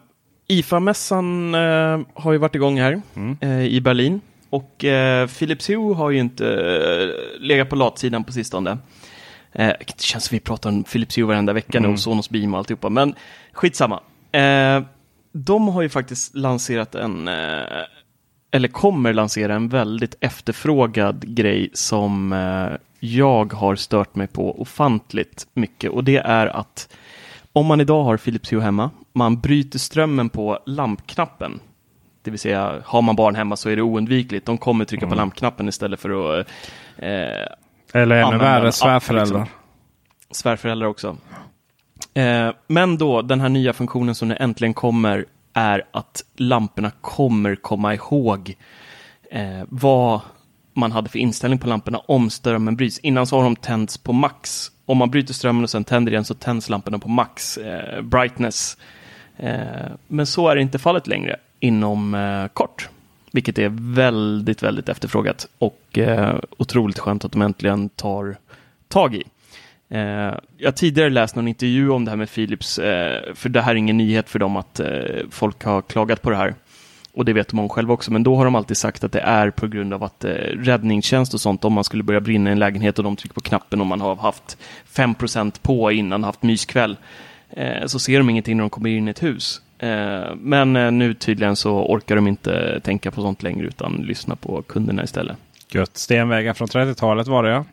S3: IFA-mässan eh, har ju varit igång här eh, i Berlin. Och eh, Philips Hue har ju inte eh, legat på latsidan på sistone. Eh, det känns som vi pratar om Philips Hue varenda vecka nu och Sonos Beam och alltihopa. Men skitsamma. Eh, de har ju faktiskt lanserat en, eh, eller kommer lansera en väldigt efterfrågad grej som jag har stört mig på ofantligt mycket. Och det är att om man idag har Philips Hue hemma, man bryter strömmen på lampknappen. Det vill säga, har man barn hemma så är det oundvikligt. De kommer trycka på lampknappen istället för att eh,
S2: Eller ännu värre, svärföräldrar.
S3: liksom. svärföräldrar också. Eh, men då, den här nya funktionen som nu äntligen kommer är att lamporna kommer komma ihåg eh, vad man hade för inställning på lamporna om strömmen bryts. Innan så har de tänts på max om man bryter strömmen och sen tänder igen så tänds lamporna på max eh, brightness. Eh, men så är det inte fallet längre inom eh, kort. Vilket är väldigt, väldigt efterfrågat och eh, otroligt skönt att de äntligen tar tag i. Jag har tidigare läst någon intervju om det här med Philips, för det här är ingen nyhet för dem att folk har klagat på det här. Och det vet de om själva också, men då har de alltid sagt att det är på grund av att eh, räddningstjänst och sånt, om man skulle börja brinna i en lägenhet och de trycker på knappen och man har haft 5% på innan, haft myskväll, så ser de ingenting när de kommer in i ett hus. Eh, men eh, nu tydligen så orkar de inte tänka på sånt längre utan lyssna på kunderna istället.
S2: Gött. Stenvägar från 30-talet var det ja.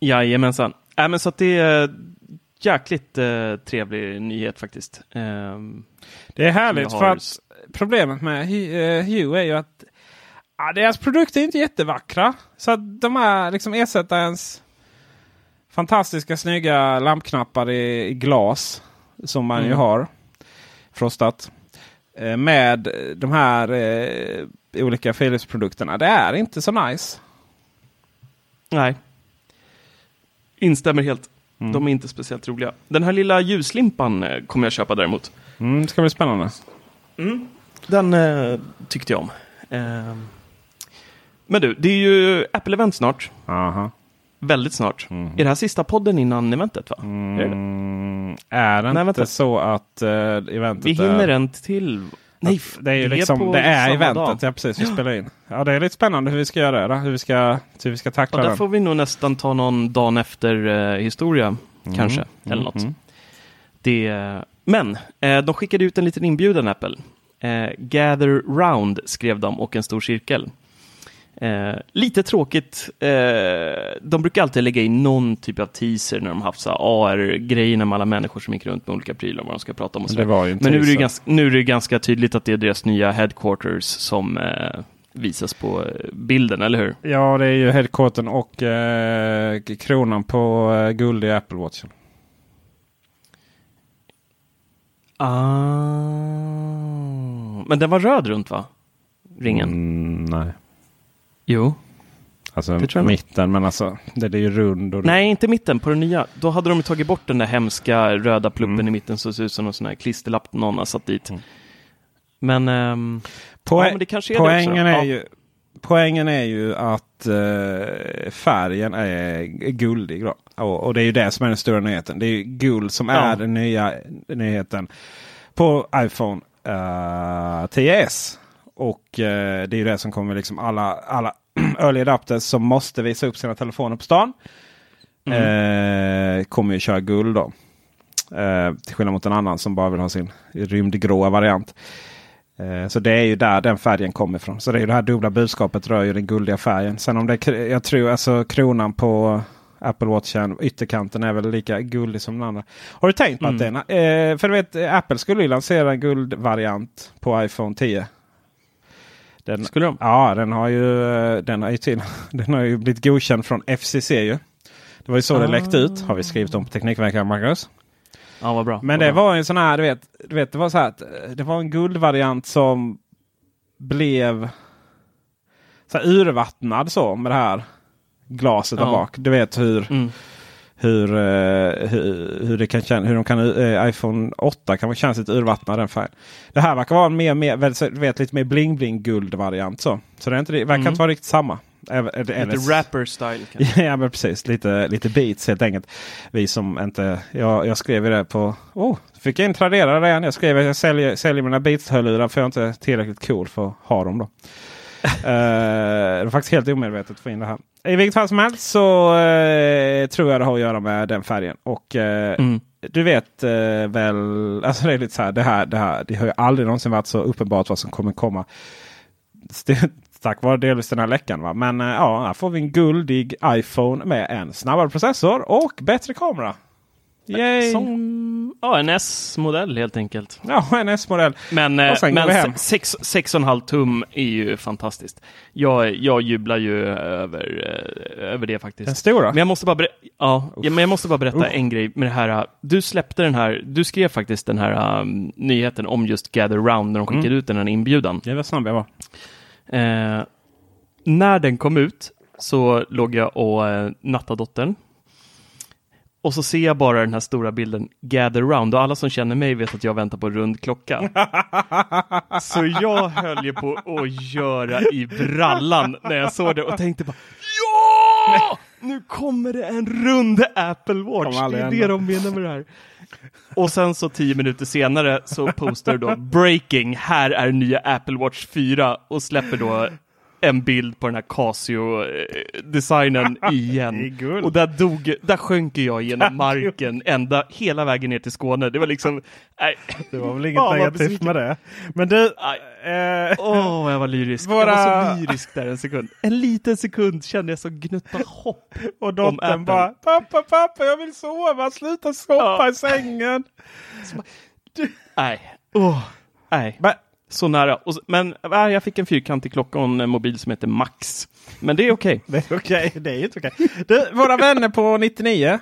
S3: Jajamensan. Äh, men så att det är jäkligt eh, trevlig nyhet faktiskt. Ehm,
S2: Det är härligt för att problemet med Hu- eh, Hue är ju att ja, deras produkter är inte jättevackra. Så att de här liksom ersätter ens fantastiska snygga lampknappar i, i glas. Som man ju
S3: Mm.
S2: har frostat. eh, Med de här eh, olika Philips-produkterna. Det är inte så nice.
S3: nej. Instämmer helt.
S2: Mm.
S3: De är inte speciellt roliga. Den här lilla ljuslimpan eh, kommer jag köpa däremot.
S2: Mm, det ska bli spännande.
S3: Den eh, tyckte jag om. Ehm, men du, det är ju Apple-event snart.
S2: Aha.
S3: Väldigt snart. Är det här sista podden innan eventet? va? Är det det?
S2: Mm, är det
S3: Nej,
S2: inte så att uh, eventet
S3: Vi hinner
S2: är...
S3: en till. Nej,
S2: det är ju
S3: det är
S2: liksom,
S3: på
S2: det är eventet.
S3: dag.
S2: Ja, precis. Vi spelar in. Ja, det är lite spännande hur vi ska göra det. Hur vi ska, hur vi ska tackla
S3: Och där
S2: den.
S3: får vi nog nästan ta någon dagen efter eh, historia, kanske. Eller något.
S2: mm.
S3: Det, men eh, de skickade ut en liten inbjudan, Apple. Eh, Gather round skrev de och en stor cirkel. Eh, lite tråkigt. Eh, de brukar alltid lägga in någon typ av teaser när de haft AR-grejerna med alla människor som gick runt med olika prylar vad de ska prata om. Och så
S2: Det
S3: där.
S2: var ju en
S3: Men nu är, det ganska, nu är det ganska tydligt att det är deras nya headquarters som eh, visas på eh, bilden, eller hur?
S2: Ja, det är ju headquartern och eh, kronan på eh, guld i Apple Watchen.
S3: Ah. Men den var röd runt va? Ringen?
S2: Mm, nej.
S3: Jo.
S2: Alltså
S3: Det tror jag
S2: mitten, men alltså det är ju rund. Och
S3: Nej, inte mitten, på den nya. Då hade de tagit bort den där hemska röda pluppen
S2: Mm.
S3: i mitten som ser ut som någon sån här klisterlapp någon har satt dit.
S2: Mm.
S3: Men, ehm,
S2: Poä-
S3: ja, men det kanske är
S2: poängen, är
S3: Ja.
S2: ju, poängen är ju att eh, färgen är guldig. Då. Och, och det är ju det som är den stora nyheten. Det är ju guld som
S3: Ja.
S2: är den nya nyheten på iPhone uh, 10s. Och eh, det är ju det som kommer liksom alla, alla <clears throat> early adapters som måste visa upp sina telefoner på stan.
S3: Mm.
S2: Eh, kommer ju köra guld då. Eh, till skillnad mot en annan som bara vill ha sin rymdgråa variant. Eh, Så det är ju där den färgen kommer ifrån. Så det är ju det här dubbla budskapet rör ju den guldiga färgen. Sen om det, är- jag tror alltså kronan på Apple Watchen, ytterkanten är väl lika guldig som den andra. Har du tänkt på att
S3: Mm.
S2: den, eh, för du vet Apple skulle ju lansera en guldvariant på iPhone 10. Den,
S3: Skulle de?
S2: Ja, den har ju, eh, den har ju, till, <laughs> den har ju blivit godkänd från FCC ju. Det var ju så det
S3: Ah.
S2: läckte ut. Har vi skrivit om på Teknikveckan Marcus.
S3: Ja, vad bra.
S2: Men
S3: vad
S2: det
S3: bra.
S2: var en sån här, du vet, du vet det var så här att eh, det var en guldvariant som blev så här urvattnad så med det här glaset där
S3: Ja.
S2: bak. Du vet hur,
S3: Mm.
S2: Hur, eh, hur, hur, det kan känna, hur de kan, eh, iPhone 8 kan kännas lite urvattnad den färgen. Det här verkar vara en mer, mer vet, lite mer bling bling guldvariant så. Så det är inte, det verkar
S3: Mm.
S2: inte vara riktigt samma. Eller- eller-
S3: Lite rapper-style kanske. <laughs>
S2: Ja men precis, lite, lite beats helt enkelt. Vi som inte, jag, jag skrev ju det på, oh, fick jag in Tradera igen. Jag skrev att jag säljer, säljer mina beats-hörlurar för jag är inte tillräckligt cool för att ha dem då. <laughs> Eh, det var faktiskt helt omedvetet att få in det här. I vilket fall som helst så eh, tror jag det har att göra med den färgen. Och eh,
S3: Mm.
S2: du vet eh, väl, alltså det är lite så här, det här, det här, det har ju aldrig någonsin varit så uppenbart vad som kommer komma. Tack vare delvis den här läckan. Va? Men eh, ja, här får vi en guldig iPhone med en snabbare processor och bättre kamera. Yay!
S3: Som ja, en S-modell helt enkelt.
S2: Ja, en S-modell.
S3: Men, eh,
S2: Och sen går vi hem.
S3: men 6,5 tum är ju fantastiskt. Jag, jag jublar ju över, eh, över det faktiskt.
S2: Den stora.
S3: Men jag måste bara, ja, ja, men jag måste bara berätta
S2: Uff.
S3: en grej med det här. uh, Du släppte den här, du skrev faktiskt den här um, nyheten om just Gather Round när de skickade
S2: Mm.
S3: ut den här inbjudan.
S2: Det var snabb jag var.
S3: Eh, när den kom ut så låg jag och eh, nattade dottern. Och så ser jag bara den här stora bilden gather round och alla som känner mig vet att jag väntar på rund klocka. <laughs> så jag höll ju på att göra i brallan när jag såg det och tänkte bara Ja! Nu kommer det en rund Apple Watch. Det är det de menar med det här. Och sen så tio minuter senare så postar då breaking, här är nya Apple Watch 4 och släpper då en bild på den här Casio-designen <laughs> igen.
S2: Är guld.
S3: Och där dog, där sjönk jag genom marken ända hela vägen ner till Skåne. Det var liksom, nej.
S2: Det var väl <laughs> inget negativt med det. Men du, eh,
S3: Åh, vad jag var lyrisk. Jag
S2: Våra-
S3: var så lyrisk där en sekund. En liten sekund kände jag så gnutta hopp. <laughs>
S2: och dottern bara pappa, pappa, jag vill sova, sluta soppa
S3: Ja.
S2: i sängen.
S3: Nej, åh, nej.
S2: Men,
S3: Så nära. Och, men nej, jag fick en fyrkantig klocka och en mobil som heter Max. Men det är okej. <laughs>
S2: det är okej, det är inte okej. Du, våra vänner på 99,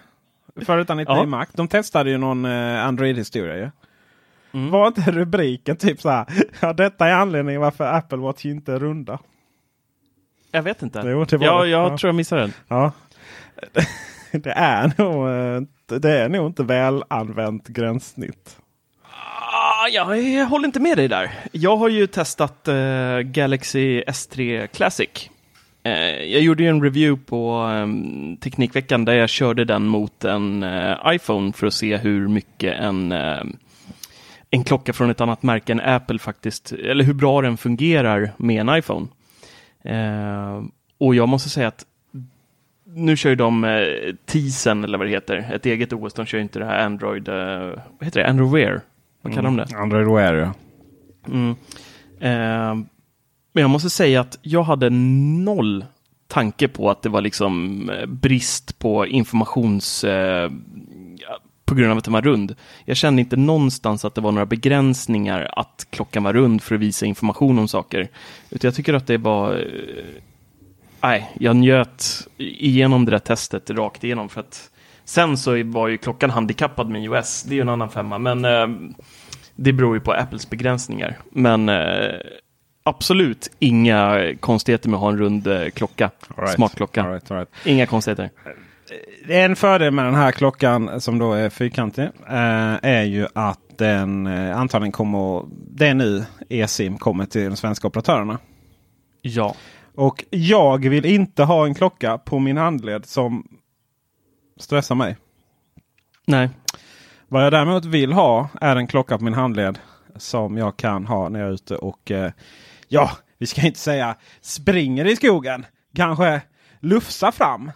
S2: förutom 99
S3: Ja.
S2: Mac, de testade ju någon eh, Android-historia ju.
S3: Mm.
S2: Var inte rubriken typ så här, ja detta är anledningen varför Apple Watch inte är runda.
S3: Jag vet inte.
S2: Jo, det var
S3: ja,
S2: det.
S3: jag
S2: Ja.
S3: tror jag missade den.
S2: Ja. <laughs> Det är nog, eh, det är nog inte väl använt gränssnitt.
S3: Jag håller inte med dig där. Jag har ju testat eh, Galaxy S3 Classic. Eh, jag gjorde ju en review på ehm, Teknikveckan där jag körde den mot en eh, iPhone för att se hur mycket en, eh, en klocka från ett annat märke än Apple faktiskt, eller hur bra den fungerar med en iPhone. Eh, och jag måste säga att nu kör ju de eh, Tizen eller vad det heter, ett eget OS. De kör ju inte det här Android, eh, vad heter det, Android Wear? Vad kallar de det?
S2: Android Wear ja.
S3: Mm. Eh, men jag måste säga att jag hade noll tanke på att det var liksom eh, brist på informations... Eh, på grund av att den var rund. Jag kände inte någonstans att det var några begränsningar att klockan var rund för att visa information om saker. Utan jag tycker att det var... Eh, nej, jag njöt igenom det där testet rakt igenom för att sen så var ju klockan handikappad med iOS. Det är ju en annan femma, men eh, det beror ju på Apples begränsningar. Men eh, absolut inga konstigheter med att ha en rund eh, klocka.
S2: Right.
S3: Smart klocka.
S2: All right, all right.
S3: Inga konstigheter.
S2: En fördel med den här klockan som då är fyrkantig eh, är ju att den eh, antagligen kommer det är nu eSIM kommer till de svenska operatörerna.
S3: Ja.
S2: Och jag vill inte ha en klocka på min handled som stressar mig.
S3: Nej.
S2: Vad jag däremot vill ha är en klocka på min handled som jag kan ha när jag är ute och eh, ja, vi ska inte säga springer i skogen. Kanske lufsa fram.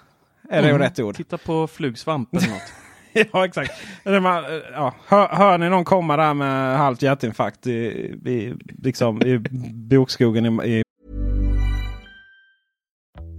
S2: Är det
S3: Mm.
S2: rätt ord?
S3: Titta på flugsvamp eller något. <laughs>
S2: ja exakt. Man, eh, ja, hör, hör ni någon komma där med halvt hjärtinfarkt i, i, liksom, i bokskogen i, i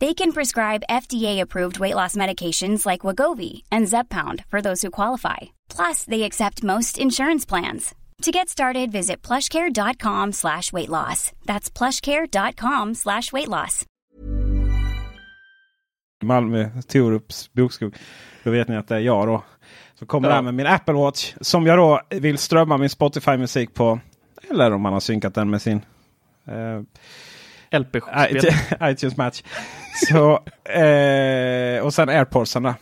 S4: They can prescribe FDA-approved weight loss medications like Wagovi and Zepbound for those who qualify. Plus, they accept most insurance plans. To get started, visit plushcare.com slash weight loss. That's plushcare.com slash weight loss.
S2: Malmö, Torups bokskog. Då vet ni att det är jag då. Så kommer
S3: Ja.
S2: där med min Apple Watch som jag då vill strömma min Spotify-musik på. Eller om man har synkat den med sin eh,
S3: LP-spel. <laughs>
S2: iTunes Match. Så, eh, och sen airpodsen där.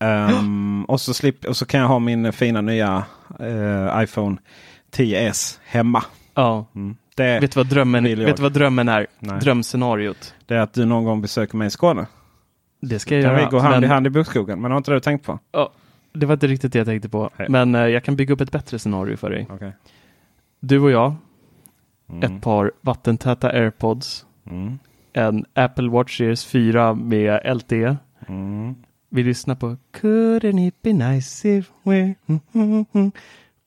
S2: Ehm, och, så slip, och så kan jag ha min fina nya eh, iPhone 10s hemma.
S3: Ja.
S2: Det,
S3: Vet du vad drömmen, vet vad drömmen är?
S2: Nej.
S3: Drömscenariot.
S2: det är att du någon gång besöker mig i Skåne.
S3: Det ska jag
S2: Kan
S3: göra.
S2: vi gå hand
S3: men,
S2: i hand i bokskogen? Men har inte du tänkt på?
S3: Ja, det var inte riktigt det jag tänkte på.
S2: Nej.
S3: Men eh, jag kan bygga upp ett bättre scenario för dig.
S2: Okej.
S3: Du och jag,
S2: Mm.
S3: ett par vattentäta airpods,
S2: Mm.
S3: en Apple Watch Series 4 med LTE.
S2: Mm.
S3: Vi lyssnar på Couldn't it be nice if we...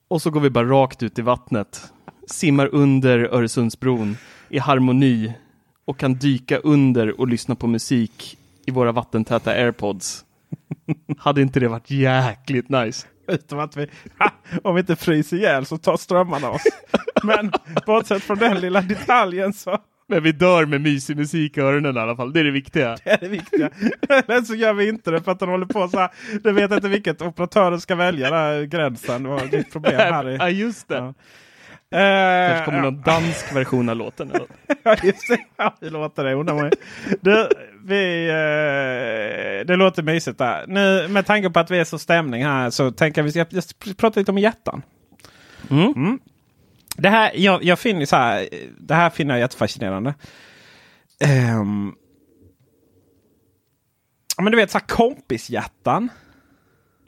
S3: Och så går vi bara rakt ut i vattnet. Simmar under Öresundsbron i harmoni och kan dyka under och lyssna på musik i våra vattentäta airpods. <laughs> Hade inte det varit jäkligt nice?
S2: Utom att vi, <laughs> om vi inte fryser ihjäl så tar strömmarna oss. Men bortsett från den lilla detaljen så
S3: Men vi dör med mysig musik i öronen i alla fall. Det är det viktiga.
S2: är det viktiga. Eller så gör vi inte det för att den håller på så här. Du vet inte vilket operatören ska välja där gränsen. Det är ett problem <laughs> här i.
S3: Ja, just det.
S2: Ja. Eh,
S3: Kanske kommer någon dansk version av låten. Eller? <laughs>
S2: Ja, just det. Ja, vi låter det undra mig. Du, vi, eh, det låter mysigt där. Nu med tanke på att vi är så stämning här så tänker jag att vi ska jag prata lite om hjärtan.
S3: Mm.
S2: Det här, jag, jag finner så här, det här finner jag jättefascinerande. Um, men du vet så här kompishjärtan.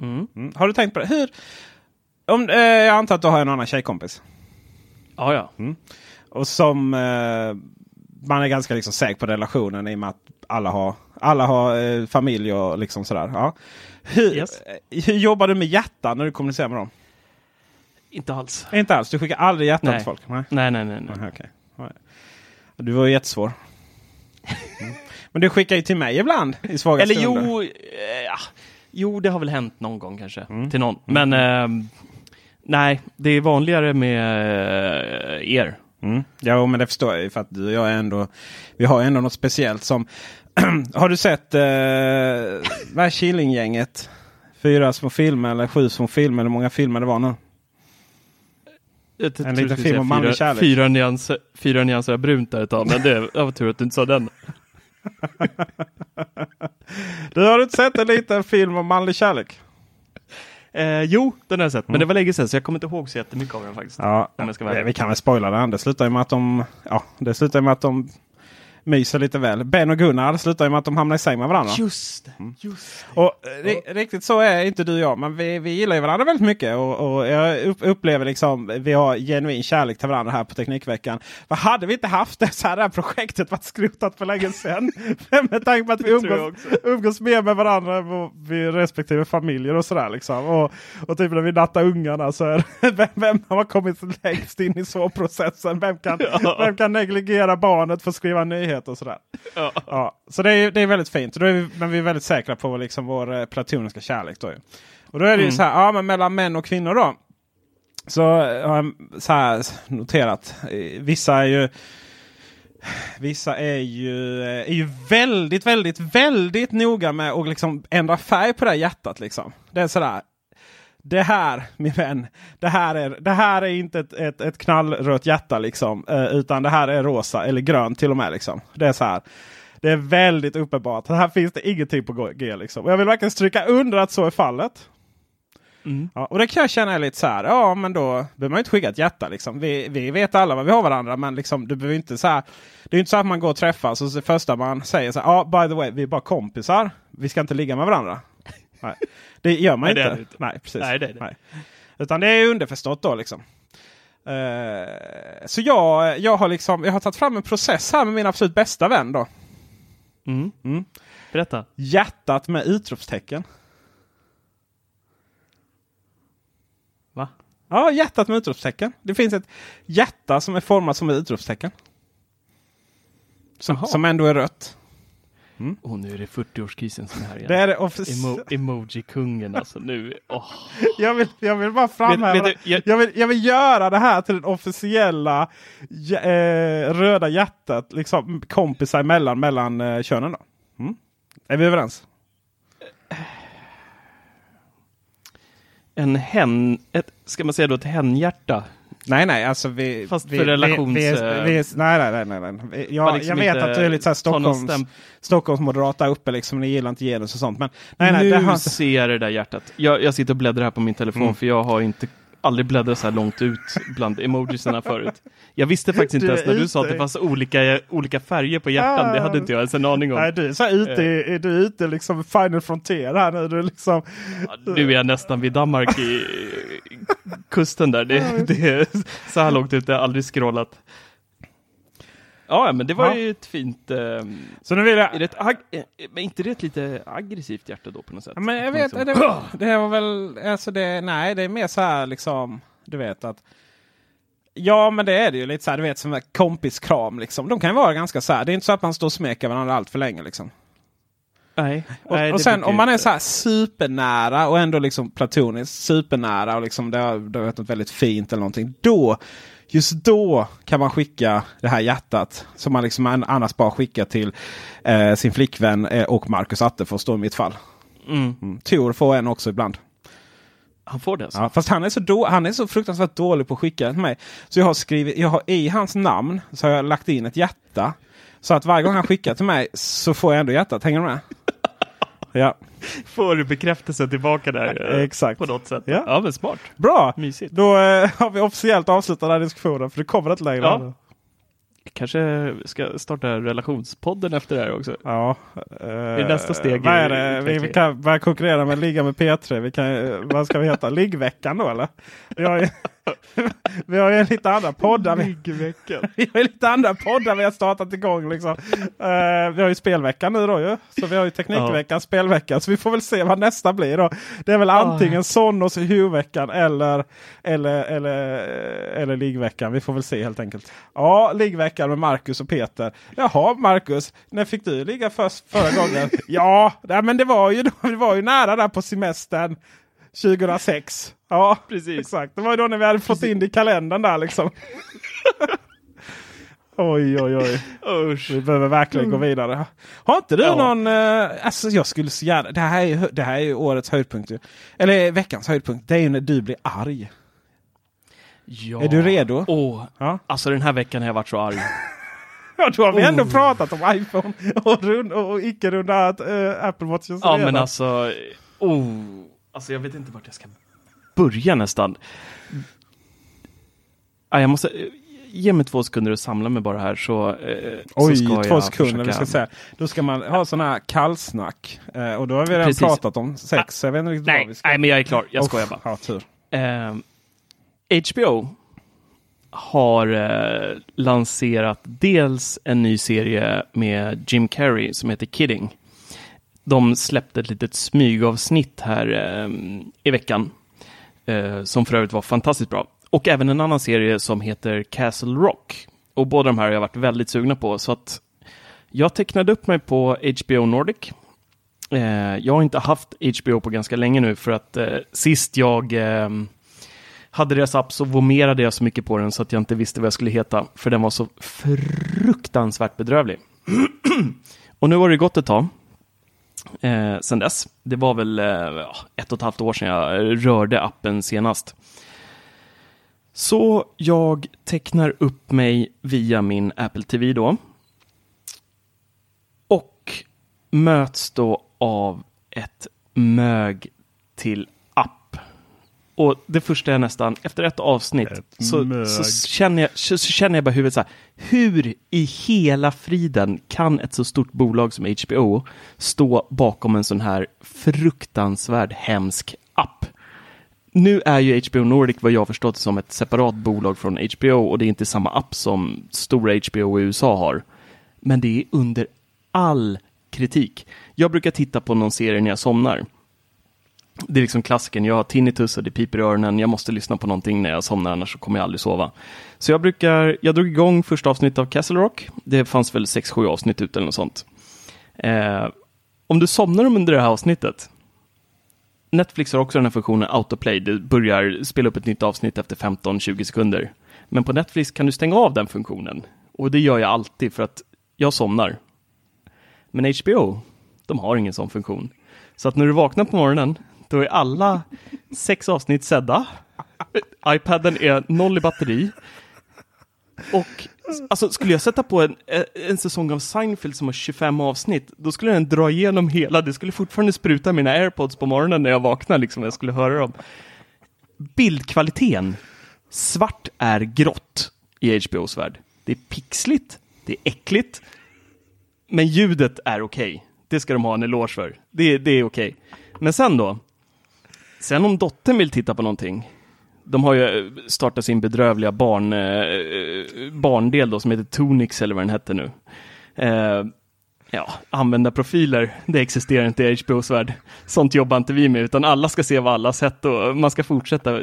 S3: Mm.
S2: Mm. Har du tänkt på det? Hur, om, eh, jag antar att du har en annan tjejkompis.
S3: Ja, ja.
S2: Och som eh, man är ganska liksom säker på relationen i och med att alla har, alla har eh, familj och liksom sådär. Ja. Hur,
S3: Yes.
S2: eh, hur jobbar du med hjärtan när du kommunicerar med dem?
S3: Inte alls.
S2: Inte alls, du skickar aldrig hjärtan
S3: Nej.
S2: till folk? Nej.
S3: Nej, nej, nej. nej.
S2: Aha. Nej. Du var ju jättesvår. Mm. Men du skickar ju till mig ibland i svaga
S3: Eller
S2: stunder.
S3: jo, eh, jo, det har väl hänt någon gång kanske.
S2: Mm.
S3: Till någon. Men ehm, nej, det är vanligare med eh, er.
S2: Mm. Ja, men det förstår jag ju för att du och jag är ändå... Vi har ändå något speciellt som... <clears throat> har du sett eh, Killinggänget? Fyra små filmer eller sju små filmer? Hur många filmer det var nu? En liten film om manlig kärlek.
S3: fyra, nyanser, fyra nyanser av brunt där ett tag, men det var tur att du inte sa den. <laughs>
S2: Du har inte sett en liten film om manlig kärlek?
S3: Eh, jo, den har jag sett, men det var länge sedan så jag kommer inte ihåg så jättemycket av den faktiskt.
S2: Ja,
S3: Om jag ska vara
S2: vi, kan väl spoila den. Det slutar ju med att de... Ja, det slutar med att de myser lite väl. Ben och Gunnar det slutar ju med att de hamnar i säng med varandra.
S3: Just det,
S2: Mm.
S3: just
S2: Och eh, ri- riktigt så är inte du och jag. Men vi, vi gillar ju varandra väldigt mycket. Och, och jag upp, upplever liksom vi har genuin kärlek till varandra här på Teknikveckan. För hade vi inte haft det så hade det här projektet varit skrotat för länge sedan. <laughs> med tanke på att vi
S3: Det
S2: umgås, umgås mer med varandra och vid respektive familjer och sådär. Liksom. Och, och typ när vi nattar ungarna så är det, <laughs> vem, vem har kommit längst in i så processen? Vem kan,
S3: Ja.
S2: vem kan negligera barnet för att skriva nyheter och sådär. <laughs>
S3: Ja.
S2: Ja, så det är, det är väldigt fint. Då är vi, men vi är väldigt säkra på liksom vår eh, platoniska kärlek. Då. ju. Och då är det ju
S3: Mm.
S2: så här, ja men mellan män och kvinnor då. så har jag så här noterat. eh, Vissa är ju Vissa är ju, eh, är ju väldigt, väldigt, väldigt noga med att liksom ändra färg på det här hjärtat. Liksom. Det är sådär. Det här, min vän, det här är, det här är inte ett, ett, ett knallrött hjärta. Liksom, eh, utan det här är rosa eller grönt till och med. Liksom. Det är så här. Det är väldigt uppenbart. Här finns det ingenting på G. Liksom. Och jag vill verkligen stryka under att så är fallet. Ja, och det kan jag känna är lite så här. Ja, men då behöver man inte skicka ett hjärta. Liksom. Vi, vi vet alla vad vi har varandra. Men liksom, du behöver inte så här. Det är inte så att man går och träffas och så det första man säger så här. Ja, by the way, vi är bara kompisar. Vi ska inte ligga med varandra. Nej, det gör man
S3: Nej,
S2: inte.
S3: det inte.
S2: Nej, precis.
S3: Nej, det det.
S2: Nej. Utan det är underförstått då liksom. Eh, så jag, jag, har liksom, jag har tagit fram en process här med min absolut bästa vän. då.
S3: Mm.
S2: Mm.
S3: Berätta.
S2: Hjärtat med utropstecken.
S3: Va?
S2: Ja, hjärtat med utropstecken. Det finns ett hjärta som är format som ett utropstecken. Som, som ändå är rött.
S3: Och nu är det 40-årskrisen som är här igen.
S2: Det är det
S3: Emo Emoji-kungen alltså nu. Åh.
S2: jag, vill, jag vill bara framhäva.
S3: Vet- vet du, jag-
S2: jag, vill, jag vill göra det här till den officiella eh, röda hjärtat. Liksom kompisar emellan mellan eh, könen. Då. Mm. Är vi överens?
S3: En hen, ett, ska man säga då ett henhjärta?
S2: Nej, nej, alltså vi...
S3: Fast
S2: vi,
S3: för relations-
S2: Vi, vi, vi, nej, nej, nej, nej. nej. Jag,
S3: liksom
S2: jag vet att du är lite så här Stockholms,
S3: stäm-
S2: Stockholmsmoderat där uppe. Liksom, ni gillar inte genus och sånt. Men nej, nej,
S3: nu
S2: det har
S3: ser jag det där hjärtat. Jag, jag sitter och bläddrar här på min telefon
S2: Mm.
S3: för jag har inte aldrig bläddrat så här långt ut bland emojisarna förut. Jag visste faktiskt inte
S2: Du
S3: ens
S2: är
S3: när du sa att det fanns olika, olika färger på hjärtan. Det hade inte jag ens en aning om.
S2: Nej, du är så här ute, du är ute liksom Final Frontier här nu. Du är liksom...
S3: Nu är jag nästan vid Danmark i kusten där. Det, det är så här långt ut, jag har aldrig scrollat. Ja, men det var
S2: Ja.
S3: ju ett fint... ehm,
S2: Så nu vill jag...
S3: är det ett eh, men inte det ett lite aggressivt hjärta då på något sätt?
S2: Ja, Men jag vet,
S3: man
S2: det,
S3: liksom-
S2: var, det var väl, alltså det, nej det är mer så här liksom, du vet att Ja men det är det ju lite så här, du vet som en kompiskram liksom. De kan ju vara ganska så här, det är inte så att man står och smeker varandra allt för länge liksom.
S3: Nej,
S2: Och,
S3: nej,
S2: och sen om man är så här supernära och ändå liksom platoniskt supernära och liksom det har, det har varit något väldigt fint eller någonting. Då, just då kan man skicka det här hjärtat som man liksom an- annars bara skickar till eh, sin flickvän eh, och Marcus Attefors då i mitt fall.
S3: Mm.
S2: Mm. Tor får en också ibland.
S3: Han får det alltså?
S2: Ja, fast han är, så då, han är så fruktansvärt dålig på att skicka till mig. Så jag har skrivit, jag har, i hans namn så har jag lagt in ett hjärta. Så att varje gång han skickar till mig så får jag ändå hjärtat. Hänger du med? Ja,
S3: Får du bekräftelse tillbaka där? eh,
S2: exakt.
S3: På något sätt?
S2: Ja.
S3: ja men smart.
S2: Bra!
S3: Mysigt.
S2: Då eh, har vi officiellt avslutat den här diskussionen för det kommer inte längre.
S3: Ja. Kanske ska starta relationspodden efter det här också.
S2: Ja,
S3: är nästa steg
S2: Vad är det? Vi, vi kan börja konkurrera med Liga med P3. Vi kan, eh, vad ska vi heta? Liggveckan då eller? Ju, <laughs> vi har ju lite andra poddar. Vi,
S3: Liggveckan. <laughs>
S2: vi har ju lite andra poddar vi har startat igång. Liksom. Eh, vi har ju spelveckan nu då ju. Så vi har ju Teknikveckan, spelveckan. Så vi får väl se vad nästa blir då. Det är väl antingen Sonos Huvudveckan eller, eller, eller, eller Liggveckan. Vi får väl se helt enkelt. Ja, Liggveckan med Marcus och Peter. Jaha Marcus, när fick du ligga först förra gången? <laughs> ja, nej, men det var, ju, det var ju nära där på semestern 2006. Ja,
S3: Precis.
S2: Exakt, det var ju då när vi hade fått in det i kalendern där liksom. <laughs> oj, oj, oj.
S3: Usch.
S2: Vi behöver verkligen gå vidare. Har inte du
S3: Ja.
S2: någon... Eh, alltså jag skulle så gärna... Det här är, det här är ju årets höjdpunkt. Eller veckans höjdpunkt. Det är ju när du blir arg.
S3: Ja.
S2: Är du redo?
S3: Åh,
S2: Ja.
S3: alltså den här veckan har jag varit så arg. <laughs>
S2: Ja, då har vi ändå
S3: Oh.
S2: pratat om iPhone och, rund, och icke rundat uh, Apple Watch.
S3: Ja men alltså, oh, alltså jag vet inte vart jag ska börja nästan. Ja, jag måste, ge mig två sekunder att samla mig bara här så, eh,
S2: Oj,
S3: så ska
S2: två
S3: jag
S2: sekunder.
S3: försöka-
S2: Vi ska säga. Då ska man ha sån här kallsnack. Eh, och då har vi redan
S3: Precis.
S2: pratat om sex. så jag vet inte riktigt vad
S3: Nej,
S2: vi ska...
S3: nej, men jag är klar. Jag
S2: Oh,
S3: skojar bara.
S2: Ja, tur.
S3: Eh, HBO har eh, lanserat dels en ny serie med Jim Carrey som heter Kidding. De släppte ett litet smygavsnitt här eh, i veckan eh, som för övrigt var fantastiskt bra. Och även en annan serie som heter Castle Rock. Och båda de här har jag varit väldigt sugna på så att jag tecknade upp mig på HBO Nordic. Eh, jag har inte haft HBO på ganska länge nu för att eh, sist jag eh, hade deras app så vomerade jag så mycket på den så att jag inte visste vad jag skulle heta. För den var så fruktansvärt bedrövlig. <clears throat> och nu har det gått ett tag. Eh, sen dess. Det var väl eh, ett och ett halvt år sedan jag rörde appen senast. Så jag tecknar upp mig via min Apple TV då. Och möts då av ett mög till. Och det första är nästan, efter ett avsnitt, så, så, känner jag, så, så, känner jag bara huvudet så här. Hur i hela friden kan ett så stort bolag som HBO stå bakom en sån här fruktansvärd hemsk app? Nu är ju HBO Nordic vad jag förstått som ett separat bolag från HBO och det är inte samma app som stora HBO i USA har. Men det är under all kritik. Jag brukar titta på någon serie när jag somnar. Det är liksom klassiken, jag har tinnitus och det piper i öronen, jag måste lyssna på någonting när jag somnar annars kommer jag aldrig sova. Så jag brukar, jag drog igång första avsnittet av Castle Rock, det fanns väl 6-7 avsnitt ute eller något sånt. Eh, om du somnar under det här avsnittet, Netflix har också den här funktionen autoplay, det börjar spela upp ett nytt avsnitt efter 15-20 sekunder. Men på Netflix kan du stänga av den funktionen. Och det gör jag alltid för att jag somnar. Men HBO, de har ingen sån funktion. Så att när du vaknar på morgonen, då är alla sex avsnitt sedda. iPaden är noll i batteri. Och alltså, skulle jag sätta på en, eh, en säsong av Seinfeld som har 25 avsnitt, då skulle den dra igenom hela, det skulle fortfarande spruta mina airpods på morgonen när jag vaknar, liksom, när jag skulle höra dem. Bildkvaliteten, svart är grått i HBOs värld. Det är pixligt, det är äckligt, men ljudet är okej. Okay. Det ska de ha en eloge för. Det, det är okej. Okay. Men sen då? Sen om dottern vill titta på någonting. De har ju eh, startat sin bedrövliga barn, eh, eh, barndel då som heter Tonix eller vad den hette nu. Eh, ja, användarprofiler, det existerar inte i HBOs värld. Sånt jobbar inte vi med, utan alla ska se vad alla sett och man ska fortsätta.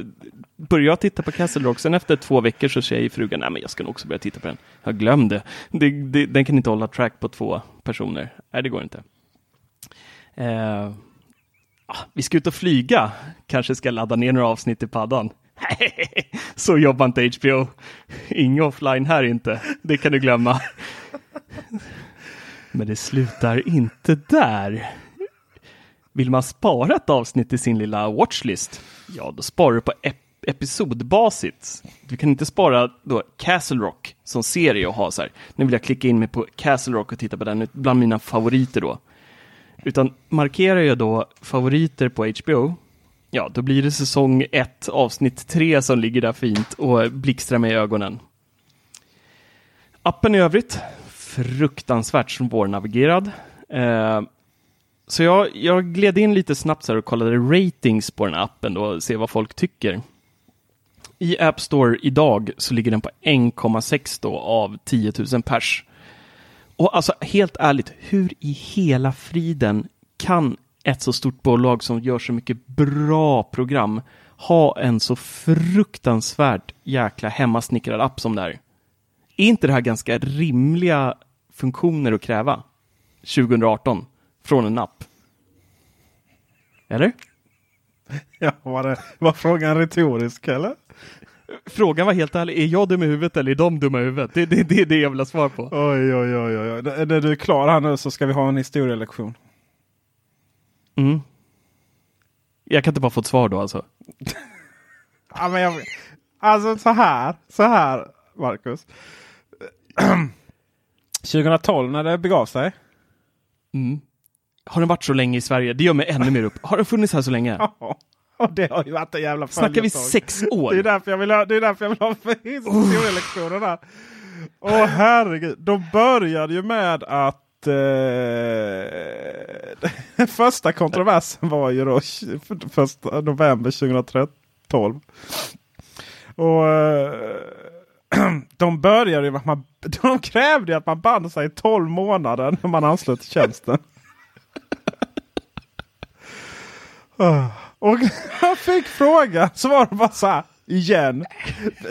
S3: Börjar jag titta på Castle Rock, sen efter två veckor så säger frugan, nej men jag ska nog också börja titta på den. Jag glömde, det, det, den kan inte hålla track på två personer. Nej, det går inte. Eh, Ah, vi ska ut och flyga, kanske ska ladda ner några avsnitt i paddan. <laughs> Så jobbar inte HBO. Inga offline här inte, det kan du glömma. Men det slutar inte där. Vill man spara ett avsnitt i sin lilla watchlist? Ja, då sparar du på ep episodbasis. Du kan inte spara då Castle Rock som serie och ha så här. Nu vill jag klicka in mig på Castle Rock och titta på den bland mina favoriter då. Utan markerar jag då favoriter på HBO, ja, då blir det säsong 1, avsnitt 3 som ligger där fint och blixtrar mig i ögonen. Appen i övrigt, fruktansvärt svårnavigerad. Eh, så jag, jag gled in lite snabbt och kollade ratings på den här appen då och se vad folk tycker. I App Store idag så ligger den på 1,6 då av 10 000 pers. Och alltså helt ärligt, hur i hela friden kan ett så stort bolag som gör så mycket bra program ha en så fruktansvärt jäkla hemmasnickrad app som det här? Är inte det här ganska rimliga funktioner att kräva 2018 från en app? Eller? <laughs>
S2: Ja, var, det, var frågan retorisk eller?
S3: Frågan var helt ärlig, är jag dum i huvudet eller är de dumma i huvudet? Det är det, det, det jag vill ha svar på.
S2: Oj, oj, oj, oj. När du är klar här nu så ska vi ha en historielektion.
S3: Mm. Jag kan inte bara få ett svar då alltså? <laughs>
S2: ja, men jag, alltså så här, så här Marcus. <clears throat> 2012 när det begav sig.
S3: Mm. Har den varit så länge i Sverige? Det gör mig ännu mer upp. Har den funnits här så länge? <laughs>
S2: Och det har ju varit en jävla
S3: Snackar vi sex år?
S2: Det är därför jag vill ha, det är därför jag vill ha <laughs> historielektionerna. Åh herregud. De började ju med att eh, <laughs> första kontroversen var ju då första november 2012. Och eh, <clears throat> de började ju med att man, <laughs> de krävde att man band sig i 12 månader när man anslöt till tjänsten. Och jag fick fråga så var det bara så här igen.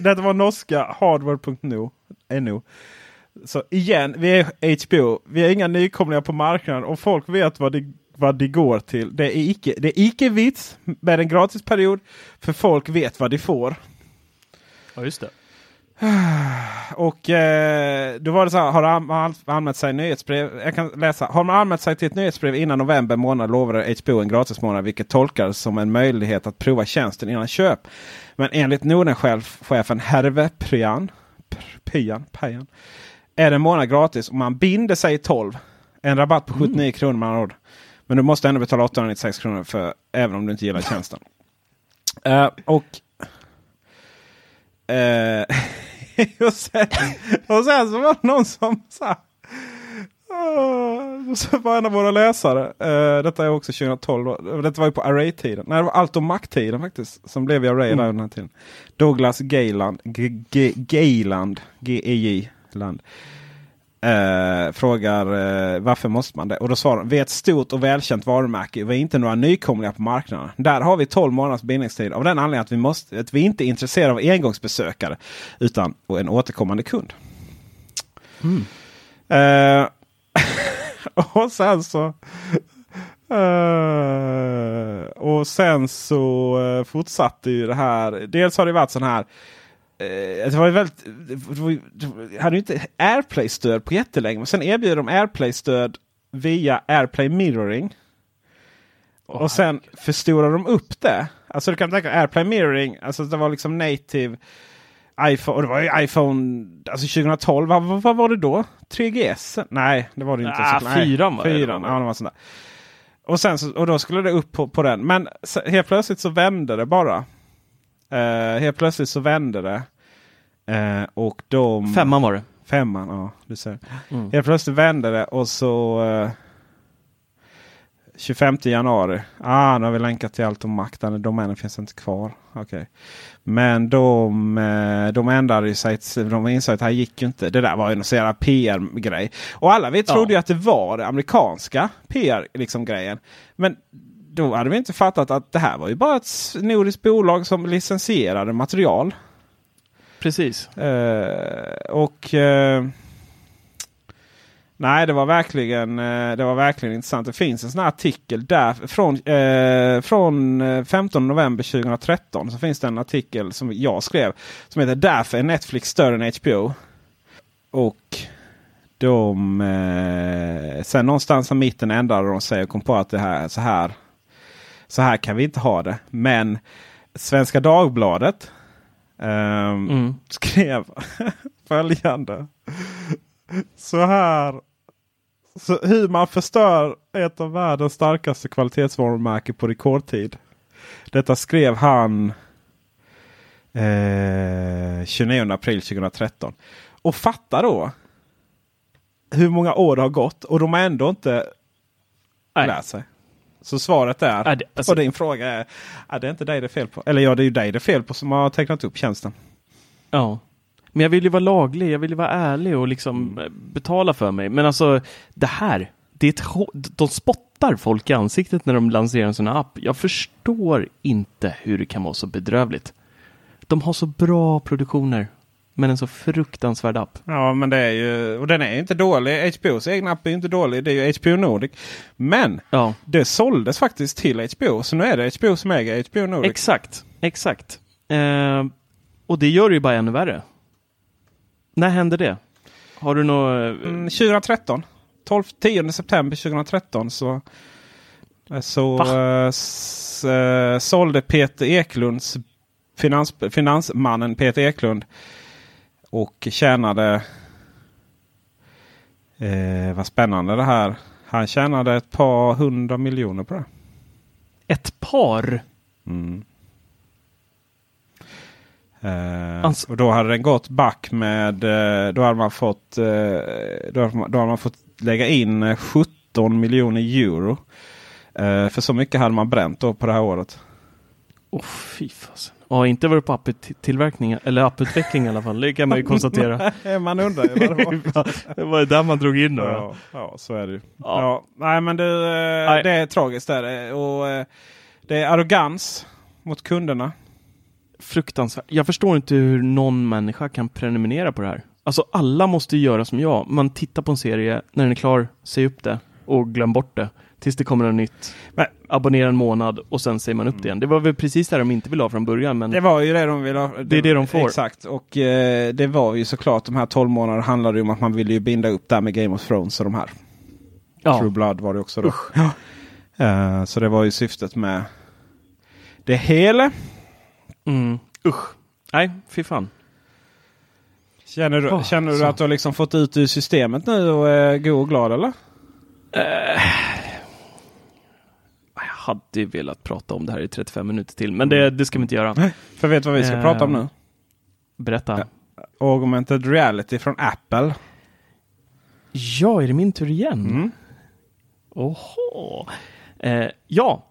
S2: Det var norska hardware.no. Så igen, vi är HBO. Vi är inga nykomlingar på marknaden och folk vet vad det, vad det går till. Det är icke, det är icke vits med en gratisperiod. För folk vet vad de får.
S3: Ja, just det. <sighs>
S2: Och eh, då var det så här, har man anmält sig nyhetsbrev? Jag kan läsa. Har man anmält sig till ett nyhetsbrev innan november månad lovade HBO en gratismånad vilket tolkades som en möjlighet att prova tjänsten innan köp. Men enligt Nordenchefen Herve Pryan, Pyan, Pyan är det en månad gratis om man binder sig i 12. En rabatt på 79 mm. kronor man har Men du måste ändå betala 896 kronor för även om du inte gillar tjänsten. Uh, och uh, <laughs> <laughs> och, sen, och sen så var det någon som sa Uh, så var en av våra läsare, uh, detta är också 2012, detta var ju på Array-tiden. Nej, det var allt om Mac-tiden faktiskt. Som blev i Array mm. den här tiden. Douglas Gayland, Gayland, G-E-J, land. Uh, frågar uh, varför måste man det? Och då svarar de, vi är ett stort och välkänt varumärke. Vi är inte några nykomlingar på marknaden. Där har vi 12 månaders bindningstid av den anledningen att vi, måste, att vi inte är intresserade av engångsbesökare utan en återkommande kund. Mm. Uh, <laughs> och sen så och sen så fortsatte ju det här. Dels har det varit sån här det var väldigt, det hade ju inte AirPlay-stöd på jättelänge. Men sen erbjuder de AirPlay-stöd via AirPlay Mirroring. Oh, och sen herregud. förstorar de upp det. Alltså du kan tänka AirPlay Mirroring. Alltså det var liksom native iPhone. Och det var ju iPhone alltså 2012. Vad, vad var det då? 3GS? Nej, det var det inte.
S3: Ah, fyran var det.
S2: Fyran, ja, det var sånt Och, sen så, och då skulle det upp på, på den. Men helt plötsligt så vände det bara. Uh, helt plötsligt så vände det. Uh, och de...
S3: Femman var det.
S2: Femman, ja. Du ser. Mm. Helt plötsligt vände det och så uh, eh, 25 januari. Ah, nu har vi länkat till allt om makt. Domänen finns inte kvar. Okay. Men de, de ändrade sig. De insåg att det här gick ju inte. Det där var ju en sån PR-grej. Och alla vi trodde ja. att det var det amerikanska PR-grejen. Liksom, Men då hade vi inte fattat att det här var ju bara ett nordiskt bolag som licensierade material.
S3: Precis.
S2: Uh, och uh, Nej, det var verkligen uh, det var verkligen intressant. Det finns en sån här artikel där från, från 15 november 2013. Så finns det en artikel som jag skrev som heter Därför är Netflix större än HBO. Och de sen någonstans i mitten ändrade de sig och kom på att det här så här så här kan vi inte ha det. Men Svenska Dagbladet um, mm. skrev <laughs> följande. Så här. Så hur man förstör ett av världens starkaste kvalitetsvarumärken på rekordtid. Detta skrev han eh, 29 april 2013. Och fatta då hur många år det har gått och de har ändå inte Nej. lärt sig. Så svaret är, ja, det, alltså, på din fråga är, ja, det är inte dig det är fel på. Eller ja, det är ju dig det är fel på som har tecknat upp tjänsten.
S3: Ja. Men jag vill ju vara laglig, jag vill ju vara ärlig och liksom mm. Eh, betala för mig. Men alltså det här, det är ett, de spottar folk i ansiktet när de lanserar en sån här app. Jag förstår inte hur det kan vara så bedrövligt. De har så bra produktioner. Men en så fruktansvärd app.
S2: Ja, men det är ju, och den är inte dålig. HBOs egna app är inte dålig. Det är ju HBO Nordic. Men ja. det såldes faktiskt till HBO. Så nu är det HBO som äger HBO Nordic.
S3: Exakt, exakt. Eh, och det gör det ju bara ännu värre. När hände det? Har du något?
S2: Mm, 2013. 12, 10 september 2013 så, så äh, s, äh, sålde Peter Eklunds finans, finansmannen Peter Eklund och tjänade... Eh, vad spännande det här. Han tjänade ett par hundra miljoner på det.
S3: Ett par?
S2: Mm. Eh, alltså. Och då hade den gått back med... Eh, då hade man fått... Eh, då, hade man, då hade man fått lägga in 17 miljoner euro. Eh, för så mycket hade man bränt då på det här året.
S3: Åh oh, fy fasen. Ja, inte varit på apptillverkning eller apputveckling i alla fall. Det kan man ju konstatera.
S2: man undrar ju vad det
S3: var. <laughs> det var där man drog in då.
S2: Ja, ja så är det ju. Ja. ja. nej, men det, nej. det är tragiskt. Där. Och, eh, det är arrogans mot kunderna.
S3: Fruktansvärt. Jag förstår inte hur någon människa kan prenumerera på det här. Alltså alla måste göra som jag. Man tittar på en serie, när den är klar, säg upp det och glöm bort det tills det kommer något nytt.
S2: Men,
S3: abonnera en månad och sen säger man upp det igen. Det var väl precis det de inte ville ha från början. Men
S2: Det var ju det de ville ha.
S3: Det är det de får.
S2: Exakt. Och eh, det var ju såklart de här 12 månaderna handlade ju om att man ville ju binda upp där med Game of Thrones och de här.
S3: ja,
S2: True Blood var det också då. Ja. Eh, så det var ju syftet med det hela.
S3: mm, usch. Nej, fy fan.
S2: Känner du,
S3: Åh,
S2: känner du
S3: så.
S2: att du har liksom fått ut ur systemet nu och är god och glad eller?
S3: Jag hade velat prata om det här i 35 minuter till, men det, det ska vi inte göra.
S2: För vet du vad vi ska
S3: Eh,
S2: prata om nu?
S3: Berätta.
S2: Augmented reality från Apple.
S3: Ja, är det min tur igen?
S2: Mm.
S3: Oho. Eh, ja,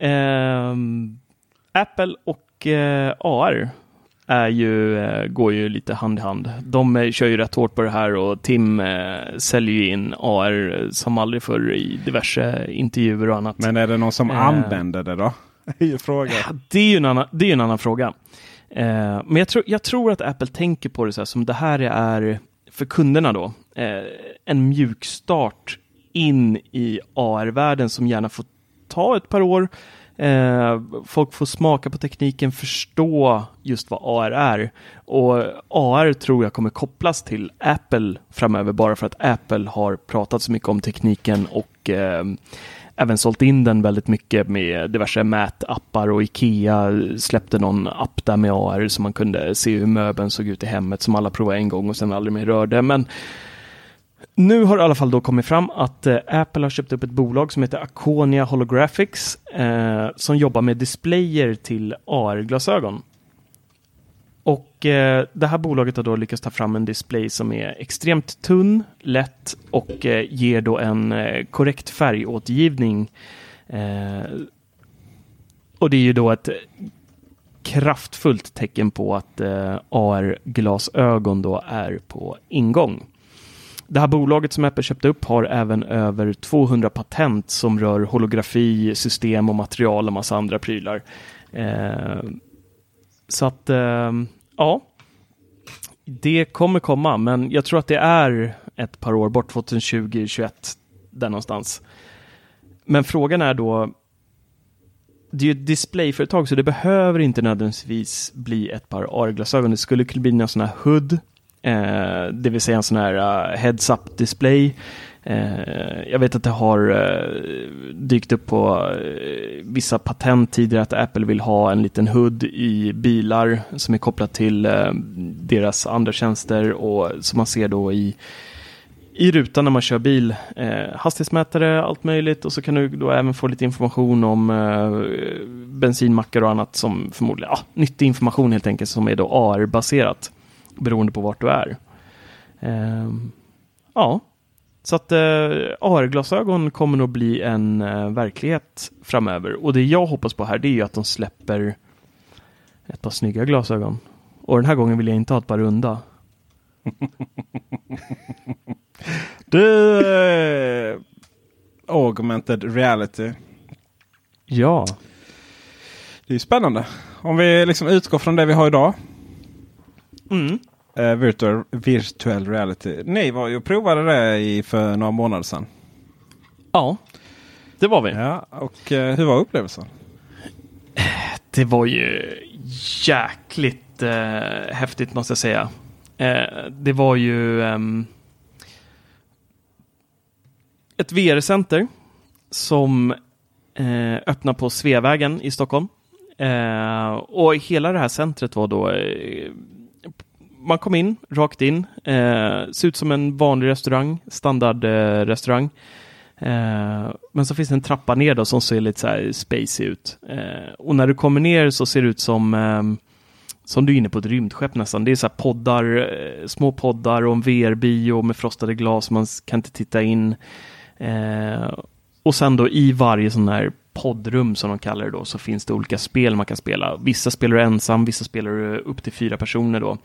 S3: Ehm, Apple och eh, AR är ju, eh, går ju lite hand i hand. De eh, kör ju rätt hårt på det här och Tim eh, säljer ju in AR som aldrig förr i diverse intervjuer och annat.
S2: Men är det någon som
S3: Eh.
S2: använder det då? <laughs> Det är ju frågan.
S3: Det är ju en annan, det är en annan fråga. Eh, men jag tror, jag tror att Apple tänker på det så här som det här är för kunderna då. Eh, en mjukstart in i AR-världen som gärna får ta ett par år. Eh, folk får smaka på tekniken, förstå just vad AR är. Och AR tror jag kommer kopplas till Apple framöver bara för att Apple har pratat så mycket om tekniken och eh, även sålt in den väldigt mycket med diverse mätappar och Ikea släppte någon app där med AR så man kunde se hur möbeln såg ut i hemmet som alla provade en gång och sen aldrig mer rörde. Men nu har det i alla fall då kommit fram att eh, Apple har köpt upp ett bolag som heter Aconia Holographics eh, som jobbar med displayer till AR-glasögon. Och eh, det här bolaget har då lyckats ta fram en display som är extremt tunn, lätt och eh, ger då en eh, korrekt färgåtergivning. Eh, och det är ju då ett kraftfullt tecken på att eh, AR-glasögon då är på ingång. Det här bolaget som Apple köpte upp har även över 200 patent som rör holografi, system och material och massa andra prylar. Eh, så att, eh, ja. Det kommer komma, men jag tror att det är ett par år bort, 2020, 2021, där någonstans. Men frågan är då, det är ju ett displayföretag så det behöver inte nödvändigtvis bli ett par AR-glasögon. Det skulle kunna bli någon sån här hood, Eh, det vill säga en sån här eh, uh, heads-up display. Eh, jag vet att det har eh, dykt upp på vissa patent tidigare att Apple vill ha en liten hood i bilar som är kopplat till deras andra tjänster och som man ser då i i rutan när man kör bil. Eh, hastighetsmätare, allt möjligt och så kan du då även få lite information om eh, bensinmackar och annat som förmodligen, ja, nyttig information helt enkelt som är då AR-baserat beroende på vart du är. Eh, ja, så att eh, AR-glasögon kommer nog bli en eh, verklighet framöver och det jag hoppas på här det är ju att de släpper ett par snygga glasögon. Och den här gången vill jag inte ha ett par runda. <laughs>
S2: Du, eh, augmented reality.
S3: Ja,
S2: Det är spännande. Om vi liksom utgår från det vi har idag.
S3: mm.
S2: Eh, virtual, virtual reality. Ni var ju och provade det i, för några månader sedan.
S3: ja, det var vi.
S2: Ja, och eh, hur var upplevelsen?
S3: Det var ju jäkligt eh, häftigt måste jag säga. Eh, det var ju ehm, ett VR-center som eh, öppnar på Sveavägen i Stockholm. Eh, och hela det här centret var då eh, man kom in, rakt in, eh, ser ut som en vanlig restaurang, standardrestaurang. Eh, restaurang. Eh, men så finns det en trappa ner då som ser lite så här spacey ut. Eh, och när du kommer ner så ser det ut som eh, som du är inne på ett rymdskepp nästan. Det är så här poddar, eh, små poddar och en VR-bio med frostade glas. Man kan inte titta in. Eh, och sen då i varje sån här poddrum som de kallar det då så finns det olika spel man kan spela. Vissa spelar du ensam, vissa spelar du upp till fyra personer då.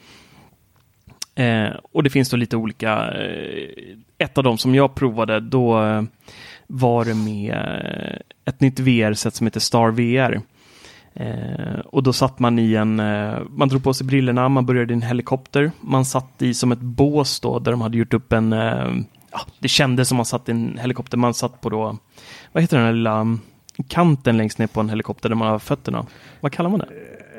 S3: Eh, och det finns då lite olika. Eh, ett av dem som jag provade då eh, var det med eh, ett nytt VR-set som heter Star VR. Eh, och då satt man i en, eh, man drog på sig brillorna, man började i en helikopter. Man satt i som ett bås då där de hade gjort upp en, eh, ja, det kändes som man satt i en helikopter. Man satt på då, vad heter den här lilla kanten längst ner på en helikopter där man har fötterna. Vad kallar man det?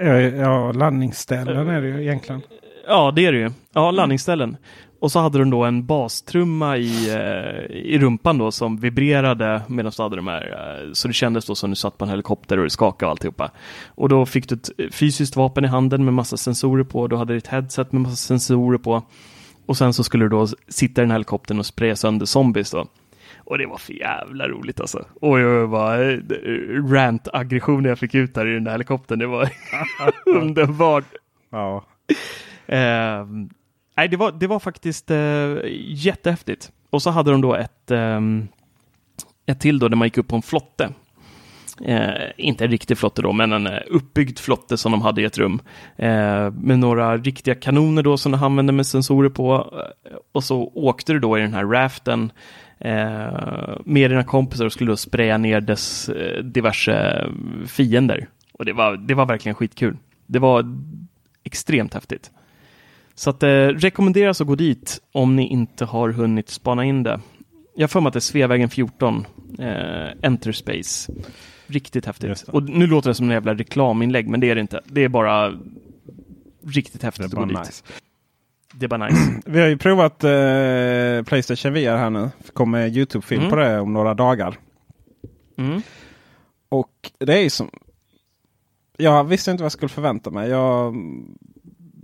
S2: Ja, ja landningsställen är det ju egentligen.
S3: Ja, det är det ju. Ja, landningsställen. Och så hade de då en bastrumma i, eh, i rumpan då som vibrerade medan du hade de här. Eh, så det kändes då som du satt på en helikopter och det skakade och alltihopa. Och då fick du ett fysiskt vapen i handen med massa sensorer på. Du hade ditt headset med massa sensorer på. Och sen så skulle du då sitta i den här helikoptern och spraya sönder zombies då. Och det var för jävla roligt alltså. Oj, oj, vad rant-aggression jag fick ut här i den där helikoptern. Det var <laughs> <laughs> underbart.
S2: Ja.
S3: Eh, nej, det var, det var faktiskt eh, jättehäftigt. Och så hade de då ett, eh, ett till då där man gick upp på en flotte. Eh, inte en riktig flotte då, men en eh, uppbyggd flotte som de hade i ett rum. Eh, med några riktiga kanoner då som de använde med sensorer på. Eh, och så åkte du då i den här raften eh, med dina kompisar och skulle då spraya ner dess eh, diverse fiender. Och det var, det var verkligen skitkul. Det var extremt häftigt. Så att eh, rekommenderas att gå dit om ni inte har hunnit spana in det. Jag får mig att det är Sveavägen 14, eh, Enterspace. Riktigt häftigt. Och nu låter det som en jävla reklaminlägg, men det är det inte. Det är bara riktigt häftigt att gå
S2: bara
S3: dit.
S2: nice.
S3: Det är bara nice. <clears throat>
S2: Vi har ju provat eh, Playstation VR här nu. Kommer Youtube-film
S3: Mm.
S2: på det om några dagar.
S3: Mm.
S2: Och det är ju som... Jag visste inte vad jag skulle förvänta mig. Jag,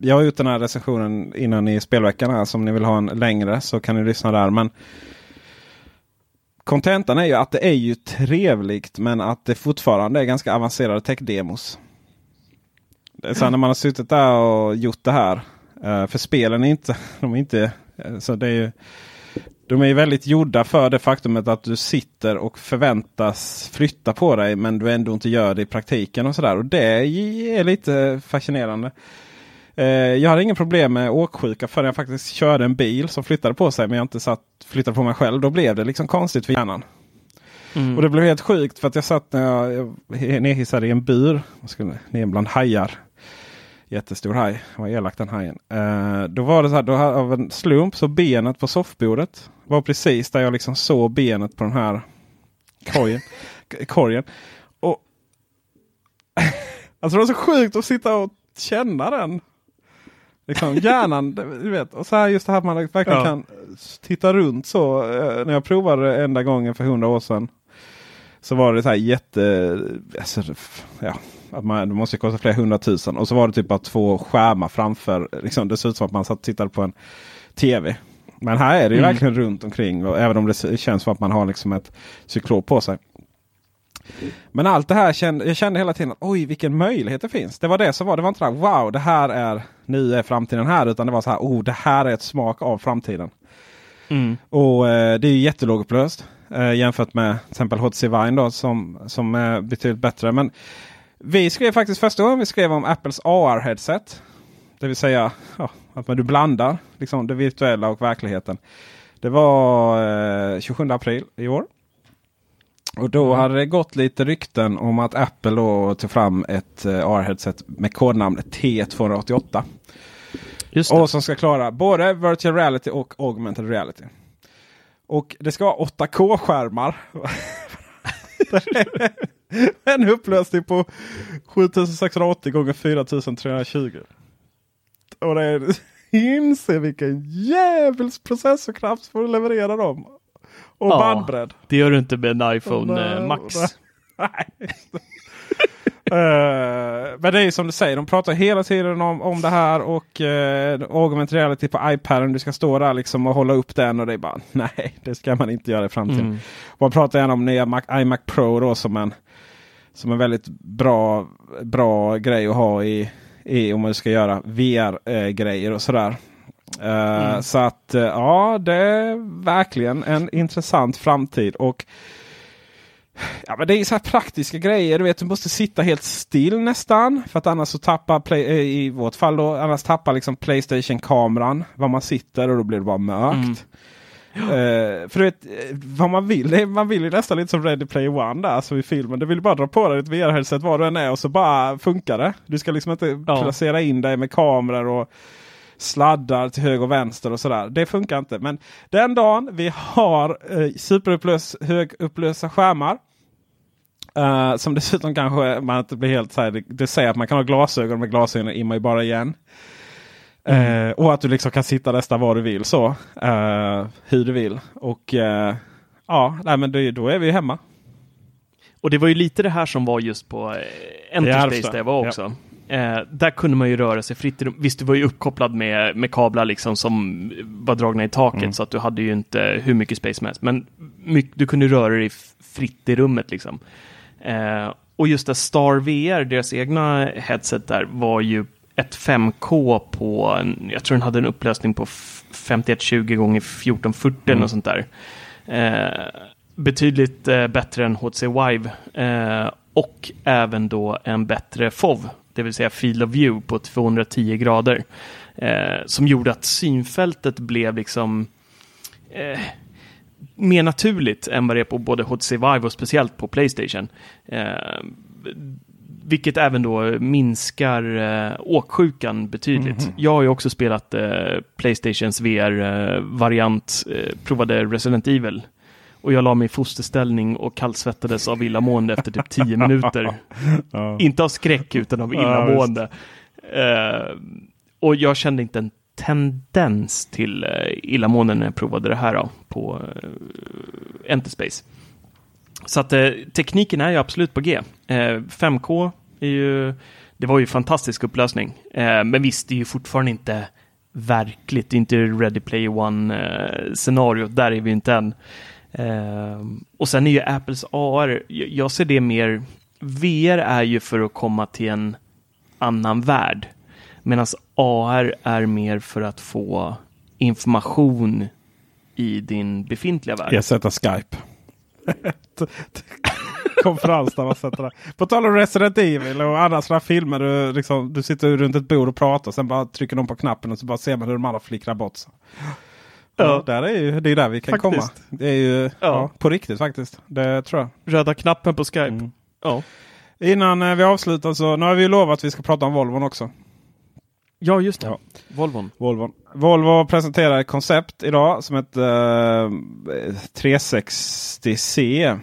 S2: jag har gjort den här recensionen innan i spelveckan. Här, så om ni vill ha en längre så kan ni lyssna där. Men Kontentan är ju att det är ju trevligt men att det fortfarande är ganska avancerade tech-demos. Så här, när man har suttit där och gjort det här. eh, För spelen är inte... <laughs> De är inte eh, så det är ju, de är ju väldigt gjorda för det faktumet att du sitter och förväntas flytta på dig men du ändå inte gör det i praktiken. och sådär. Och Det är lite fascinerande. Eh, Jag hade inga problem med åksjuka förrän jag faktiskt körde en bil som flyttade på sig men jag inte satt, flyttade på mig själv. Då blev det liksom konstigt för hjärnan.
S3: Mm.
S2: Och det blev helt sjukt för att jag satt när jag, jag nedhissad i en bur. Jag skulle ner bland hajar. Jättestor haj. Vad elak den hajen. Eh, då var det så här, då av en slump så benet på soffbordet var precis där jag liksom såg benet på den här korgen. korgen. Och <laughs> alltså det var så sjukt att sitta och känna den. Liksom hjärnan, du vet. Och så här just det här att man verkligen
S3: Ja.
S2: kan titta runt så. eh, När jag provade det enda gången för hundra år sedan. Så var det så här jätte... Alltså, ja, att man, det måste kosta flera hundratusen. Och så var det typ bara två skärmar framför. Liksom, det såg ut som att man satt och tittade på en tv. Men här är det ju
S3: Mm.
S2: verkligen runt omkring. Och även om det känns som att man har liksom ett cyklop på sig. Men allt det här kände jag kände hela tiden oj vilken möjlighet det finns. Det var det som var. Det var inte där wow det här är nu är framtiden här. Utan det var så här oh det här är ett smak av framtiden.
S3: Mm.
S2: Och eh, det är ju jättelågupplöst eh, jämfört med till exempel HTC Vive då, som, som är betydligt bättre. Men vi skrev faktiskt första gången vi skrev om Apples AR-headset. Det vill säga ja, att man, du blandar liksom, det virtuella och verkligheten. Det var eh, 27 april i år. Och då hade det gått lite rykten om att Apple då tog fram ett eh, AR-headset med kodnamnet T288.
S3: Just det.
S2: Och som ska klara både virtual reality och augmented reality. Och det ska vara 8K-skärmar. <laughs> en upplösning på 7680 gånger 4320. Och det är, <laughs> inse vilken jävels processorkraft för att leverera dem. Och
S3: Ja.
S2: bandbredd.
S3: Det gör du inte med en iPhone
S2: Nej,
S3: eh, Max. <laughs>
S2: nej. Eh, men det är ju som du säger, de pratar hela tiden om, om det här och uh, augmented reality på iPaden. Du ska stå där liksom och hålla upp den och det är bara <laughs> nej, det ska man inte göra i framtiden.
S3: Mm.
S2: Man pratar gärna om nya Mac, iMac Pro då som en, som en väldigt bra, bra grej att ha i, i om man ska göra VR-grejer och sådär. Eh, Så att eh, ja, det är verkligen en intressant framtid. Och Ja, men det är så här praktiska grejer. Du vet, du måste sitta helt still nästan. För att annars så tappar, play, eh, i vårt fall då, annars tappar liksom Playstation-kameran var man sitter och då blir det bara mörkt. Eh, för du vet, vad man vill, man vill ju nästan lite som Ready Player One där, alltså i filmen. Du vill bara dra på dig ett VR-headset var du än är och så bara funkar det. Du ska liksom inte
S3: Ja.
S2: placera in dig med kameror och sladdar till höger och vänster och sådär. Det funkar inte. Men den dagen vi har eh, superupplös, högupplösa skärmar Uh, som dessutom kanske man inte blir helt så här, det, det säger att man kan ha glasögon med glasögonen immar ju bara igen. Mm. Uh, och att du liksom kan sitta nästan var du vill så. Uh, hur du vill. Och ja, nej, men det, då är vi hemma.
S3: Och det var ju lite det här som var just på eh, Enterspace där jag var också. Ja. Eh, där kunde man ju röra sig fritt. Visst, du var ju uppkopplad med, med kablar liksom som var dragna i taket mm. så att du hade ju inte hur mycket space som helst. Men mycket, du kunde röra dig fritt i rummet liksom. Eh, och just det Star VR, deras egna headset där, var ju ett 5K på, en, jag tror den hade en upplösning på 5120 gånger 1440 mm. något sånt där. Eh, betydligt eh, bättre än HTC Vive eh, och även då en bättre FOV, det vill säga Field of View på 210 grader. Eh, som gjorde att synfältet blev liksom eh, mer naturligt än vad det är på både HTC Vive och speciellt på Playstation. Eh, vilket även då minskar eh, åksjukan betydligt. Mm -hmm. Jag har ju också spelat eh, Playstations VR-variant, eh, provade Resident Evil och jag la mig i fosterställning och kallsvettades av illamående efter typ tio <laughs> minuter. ja. Inte av skräck utan av illamående. Ja, uh, och jag kände inte en tendens till uh, illamående när jag provade det här då, på uh, Enterspace. Så att uh, tekniken är ju absolut på G. 5K är ju, det var ju fantastisk upplösning. men visst, det är ju fortfarande inte verkligt. Det är inte Ready Player One scenario. Där är vi inte än. Ehm, och sen är ju Apples AR, jag ser det mer, VR är ju för att komma till en annan värld. Medan AR är mer för att få information i din befintliga värld.
S2: Jag sätter Skype. <laughs> Konferens där man sätter det. På tal om Resident Evil och andra sådana filmer. Du, liksom, du sitter runt ett bord och pratar. Sen bara trycker någon på knappen och så bara ser man hur de andra flickrar bort sig. Ja. där är ju, det är där vi kan faktiskt. komma. Det är ju ja. ja. på riktigt faktiskt. Det tror jag.
S3: Röda knappen på Skype. Mm.
S2: Ja. Innan eh, vi avslutar så nu har vi lovat att vi ska prata om Volvon också.
S3: Ja, just det. Ja. Volvon.
S2: Volvon. Volvo presenterar ett koncept idag som heter uh, 360C.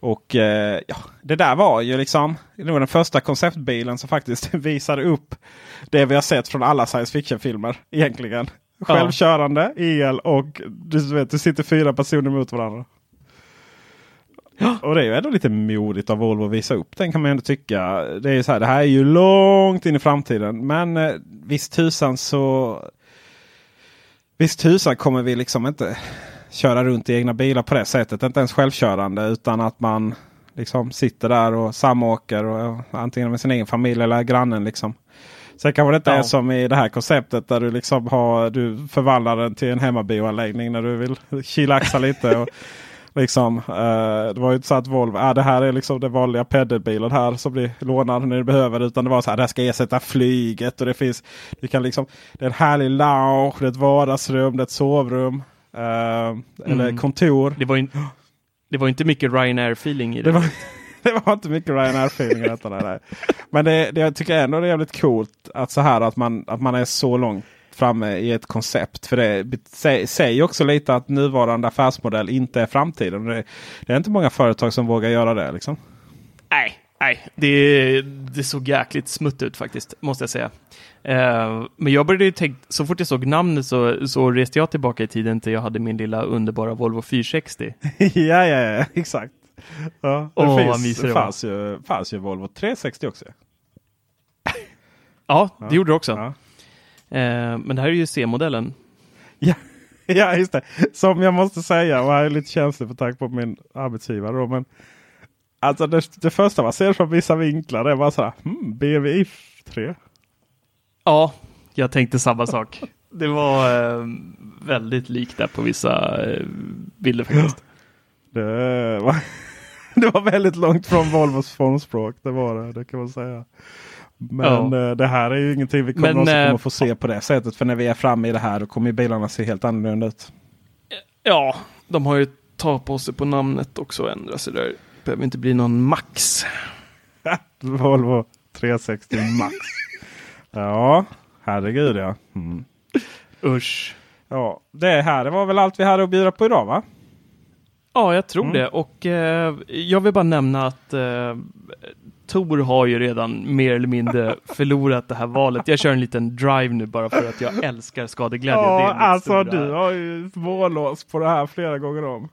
S2: Och uh, ja, det där var ju liksom det var den första konceptbilen som faktiskt <laughs> visade upp det vi har sett från alla science fiction-filmer egentligen. Självkörande, el och du vet, det sitter fyra personer mot varandra. Ja. Och det är ju ändå lite modigt av Volvo att visa upp den kan man ändå tycka. Det är så här, det här är ju långt in i framtiden. Men eh, visst tusan så... Visst tusan kommer vi liksom inte köra runt i egna bilar på det sättet. Inte ens självkörande utan att man liksom sitter där och samåker. Och, antingen med sin egen familj eller grannen. liksom. Sen kanske det inte ja. är som i det här konceptet där du liksom har, du förvandlar den till en hemmabioanläggning när du vill chillaxa lite. Och, <laughs> liksom, uh, det var ju inte så att Volvo, uh, det här är liksom den vanliga peddelbilen här som blir lånad när du behöver. Utan det var så här, det ska ersätta flyget och det finns, det kan liksom, det är en härlig lounge, det är ett vardagsrum, det är ett sovrum. Mm. Eller kontor.
S3: Det var, in, det var inte mycket Ryanair-feeling i det.
S2: det var, <laughs> det var inte mycket Ryanair-feeling i detta. Nej. Men det, det, jag tycker ändå det är jävligt coolt att så här att man, att man är så långt framme i ett koncept. För det säger också lite att nuvarande affärsmodell inte är framtiden. Det, det, är inte många företag som vågar göra det. Liksom.
S3: Nej, nej det, det såg jäkligt smutt ut faktiskt, måste jag säga. Uh, men jag började tänka, så fort jag såg namnet så, så reste jag tillbaka i tiden till jag hade min lilla underbara Volvo 460. <laughs>
S2: ja, ja, ja, exakt. Ja, det oh, finns, det fanns, ju, fanns ju Volvo 360 också.
S3: ja, det ja. gjorde det också. Ja. Eh, men det här är ju C-modellen.
S2: Ja. <laughs> ja, just det. Som jag måste säga, och jag är lite känslig för tack på min arbetsgivare. Då, men alltså det, det första man ser från vissa vinklar är bara så här, hmm, BMW i3.
S3: Ja, jag tänkte samma sak. <laughs> Det var eh, väldigt likt där på vissa eh, bilder faktiskt.
S2: Det var, <laughs> det var väldigt långt från Volvos formspråk. Det var det, det kan man säga. Men ja. Eh, det här är ju ingenting vi kommer, Men, kommer att få se på det sättet. För när vi är framme i det här då kommer bilarna se helt annorlunda ut.
S3: Ja, de har ju tagit på sig på namnet också och ändrat sig där. Behöver inte bli någon Max. <laughs>
S2: Volvo 360 Max. ja, herregud ja. Mm.
S3: Usch.
S2: Ja, det här det var väl allt vi hade att bjuda på idag va?
S3: Ja, jag tror
S2: Mm.
S3: det. Och eh, jag vill bara nämna att eh, Tor har ju redan mer eller mindre <laughs> förlorat det här valet. Jag kör en liten drive nu bara för att jag <laughs> älskar skadeglädje.
S2: Ja, alltså
S3: stora-
S2: du har ju mållås på det här flera gånger om.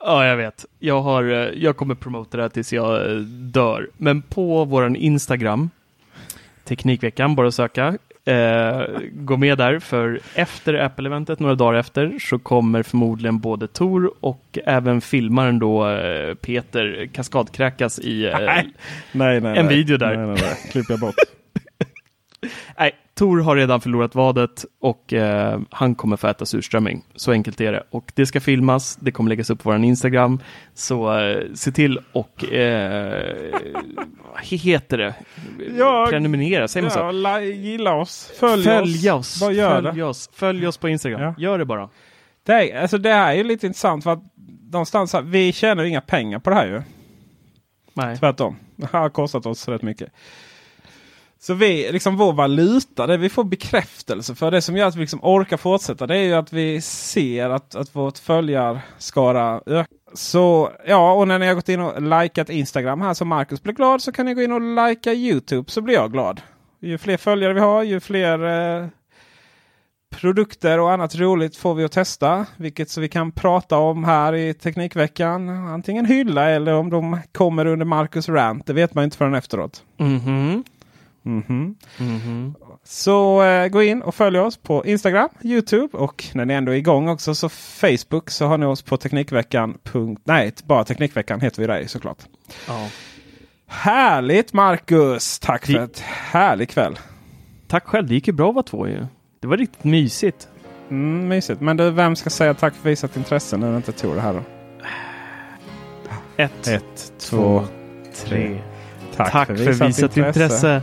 S3: Ja, jag vet. Jag, har, eh, jag kommer promota det här tills jag eh, dör. Men på våran Instagram, Teknikveckan, bara söka. Eh, gå med där, för efter Apple-eventet, några dagar efter, så kommer förmodligen både Tor och även filmaren då, eh, Peter, kaskadkräkas i eh,
S2: Nej, nej,
S3: en
S2: nej.
S3: video där.
S2: Nej, nej, nej. Klipper jag bort. <laughs>
S3: Nej, Tor har redan förlorat vadet och eh, han kommer få äta surströmming. Så enkelt är det. Och det ska filmas, det kommer läggas upp på vår Instagram. Så eh, se till och, eh, <laughs> vad heter det?
S2: Ja,
S3: Prenumerera, säger man så?
S2: Ja, gilla oss. Följ,
S3: Följ
S2: oss.
S3: oss,
S2: Bara gör
S3: följ
S2: det.
S3: oss, följ oss på Instagram.
S2: Ja.
S3: Gör det bara.
S2: Det, är, alltså det här är ju lite intressant för att någonstans här, vi tjänar inga pengar på det här ju.
S3: Nej.
S2: Tvärtom. Det har kostat oss rätt mycket. Så vi, liksom vår valuta, det vi får bekräftelse för, det som gör att vi liksom orkar fortsätta, det är ju att vi ser att, att vårt följarskara ökar. Så ja, och när ni har gått in och likat Instagram här så Marcus blir glad så kan ni gå in och lika Youtube så blir jag glad. Ju fler följare vi har, ju fler eh, produkter och annat roligt får vi att testa. Vilket så vi kan prata om här i Teknikveckan. Antingen hylla eller om de kommer under Marcus rant. Det vet man inte förrän efteråt.
S3: Mhm.
S2: Mhm.
S3: Mhm. Mhm.
S2: Så eh, gå in och följ oss på Instagram, Youtube och när ni ändå är igång också så Facebook så har ni oss på Teknikveckan. Nej, bara Teknikveckan heter vi där såklart.
S3: Ja.
S2: Härligt Marcus! Tack för ett härlig kväll.
S3: Tack själv, det gick ju bra att vara två ju. Det var riktigt mysigt.
S2: Mm, mysigt. Men du, vem ska säga tack för visat intresse nu när inte tog det här då?
S3: Ett,
S2: Ett, två,
S3: tre.
S2: Tack,
S3: Tack, för visat, intresse.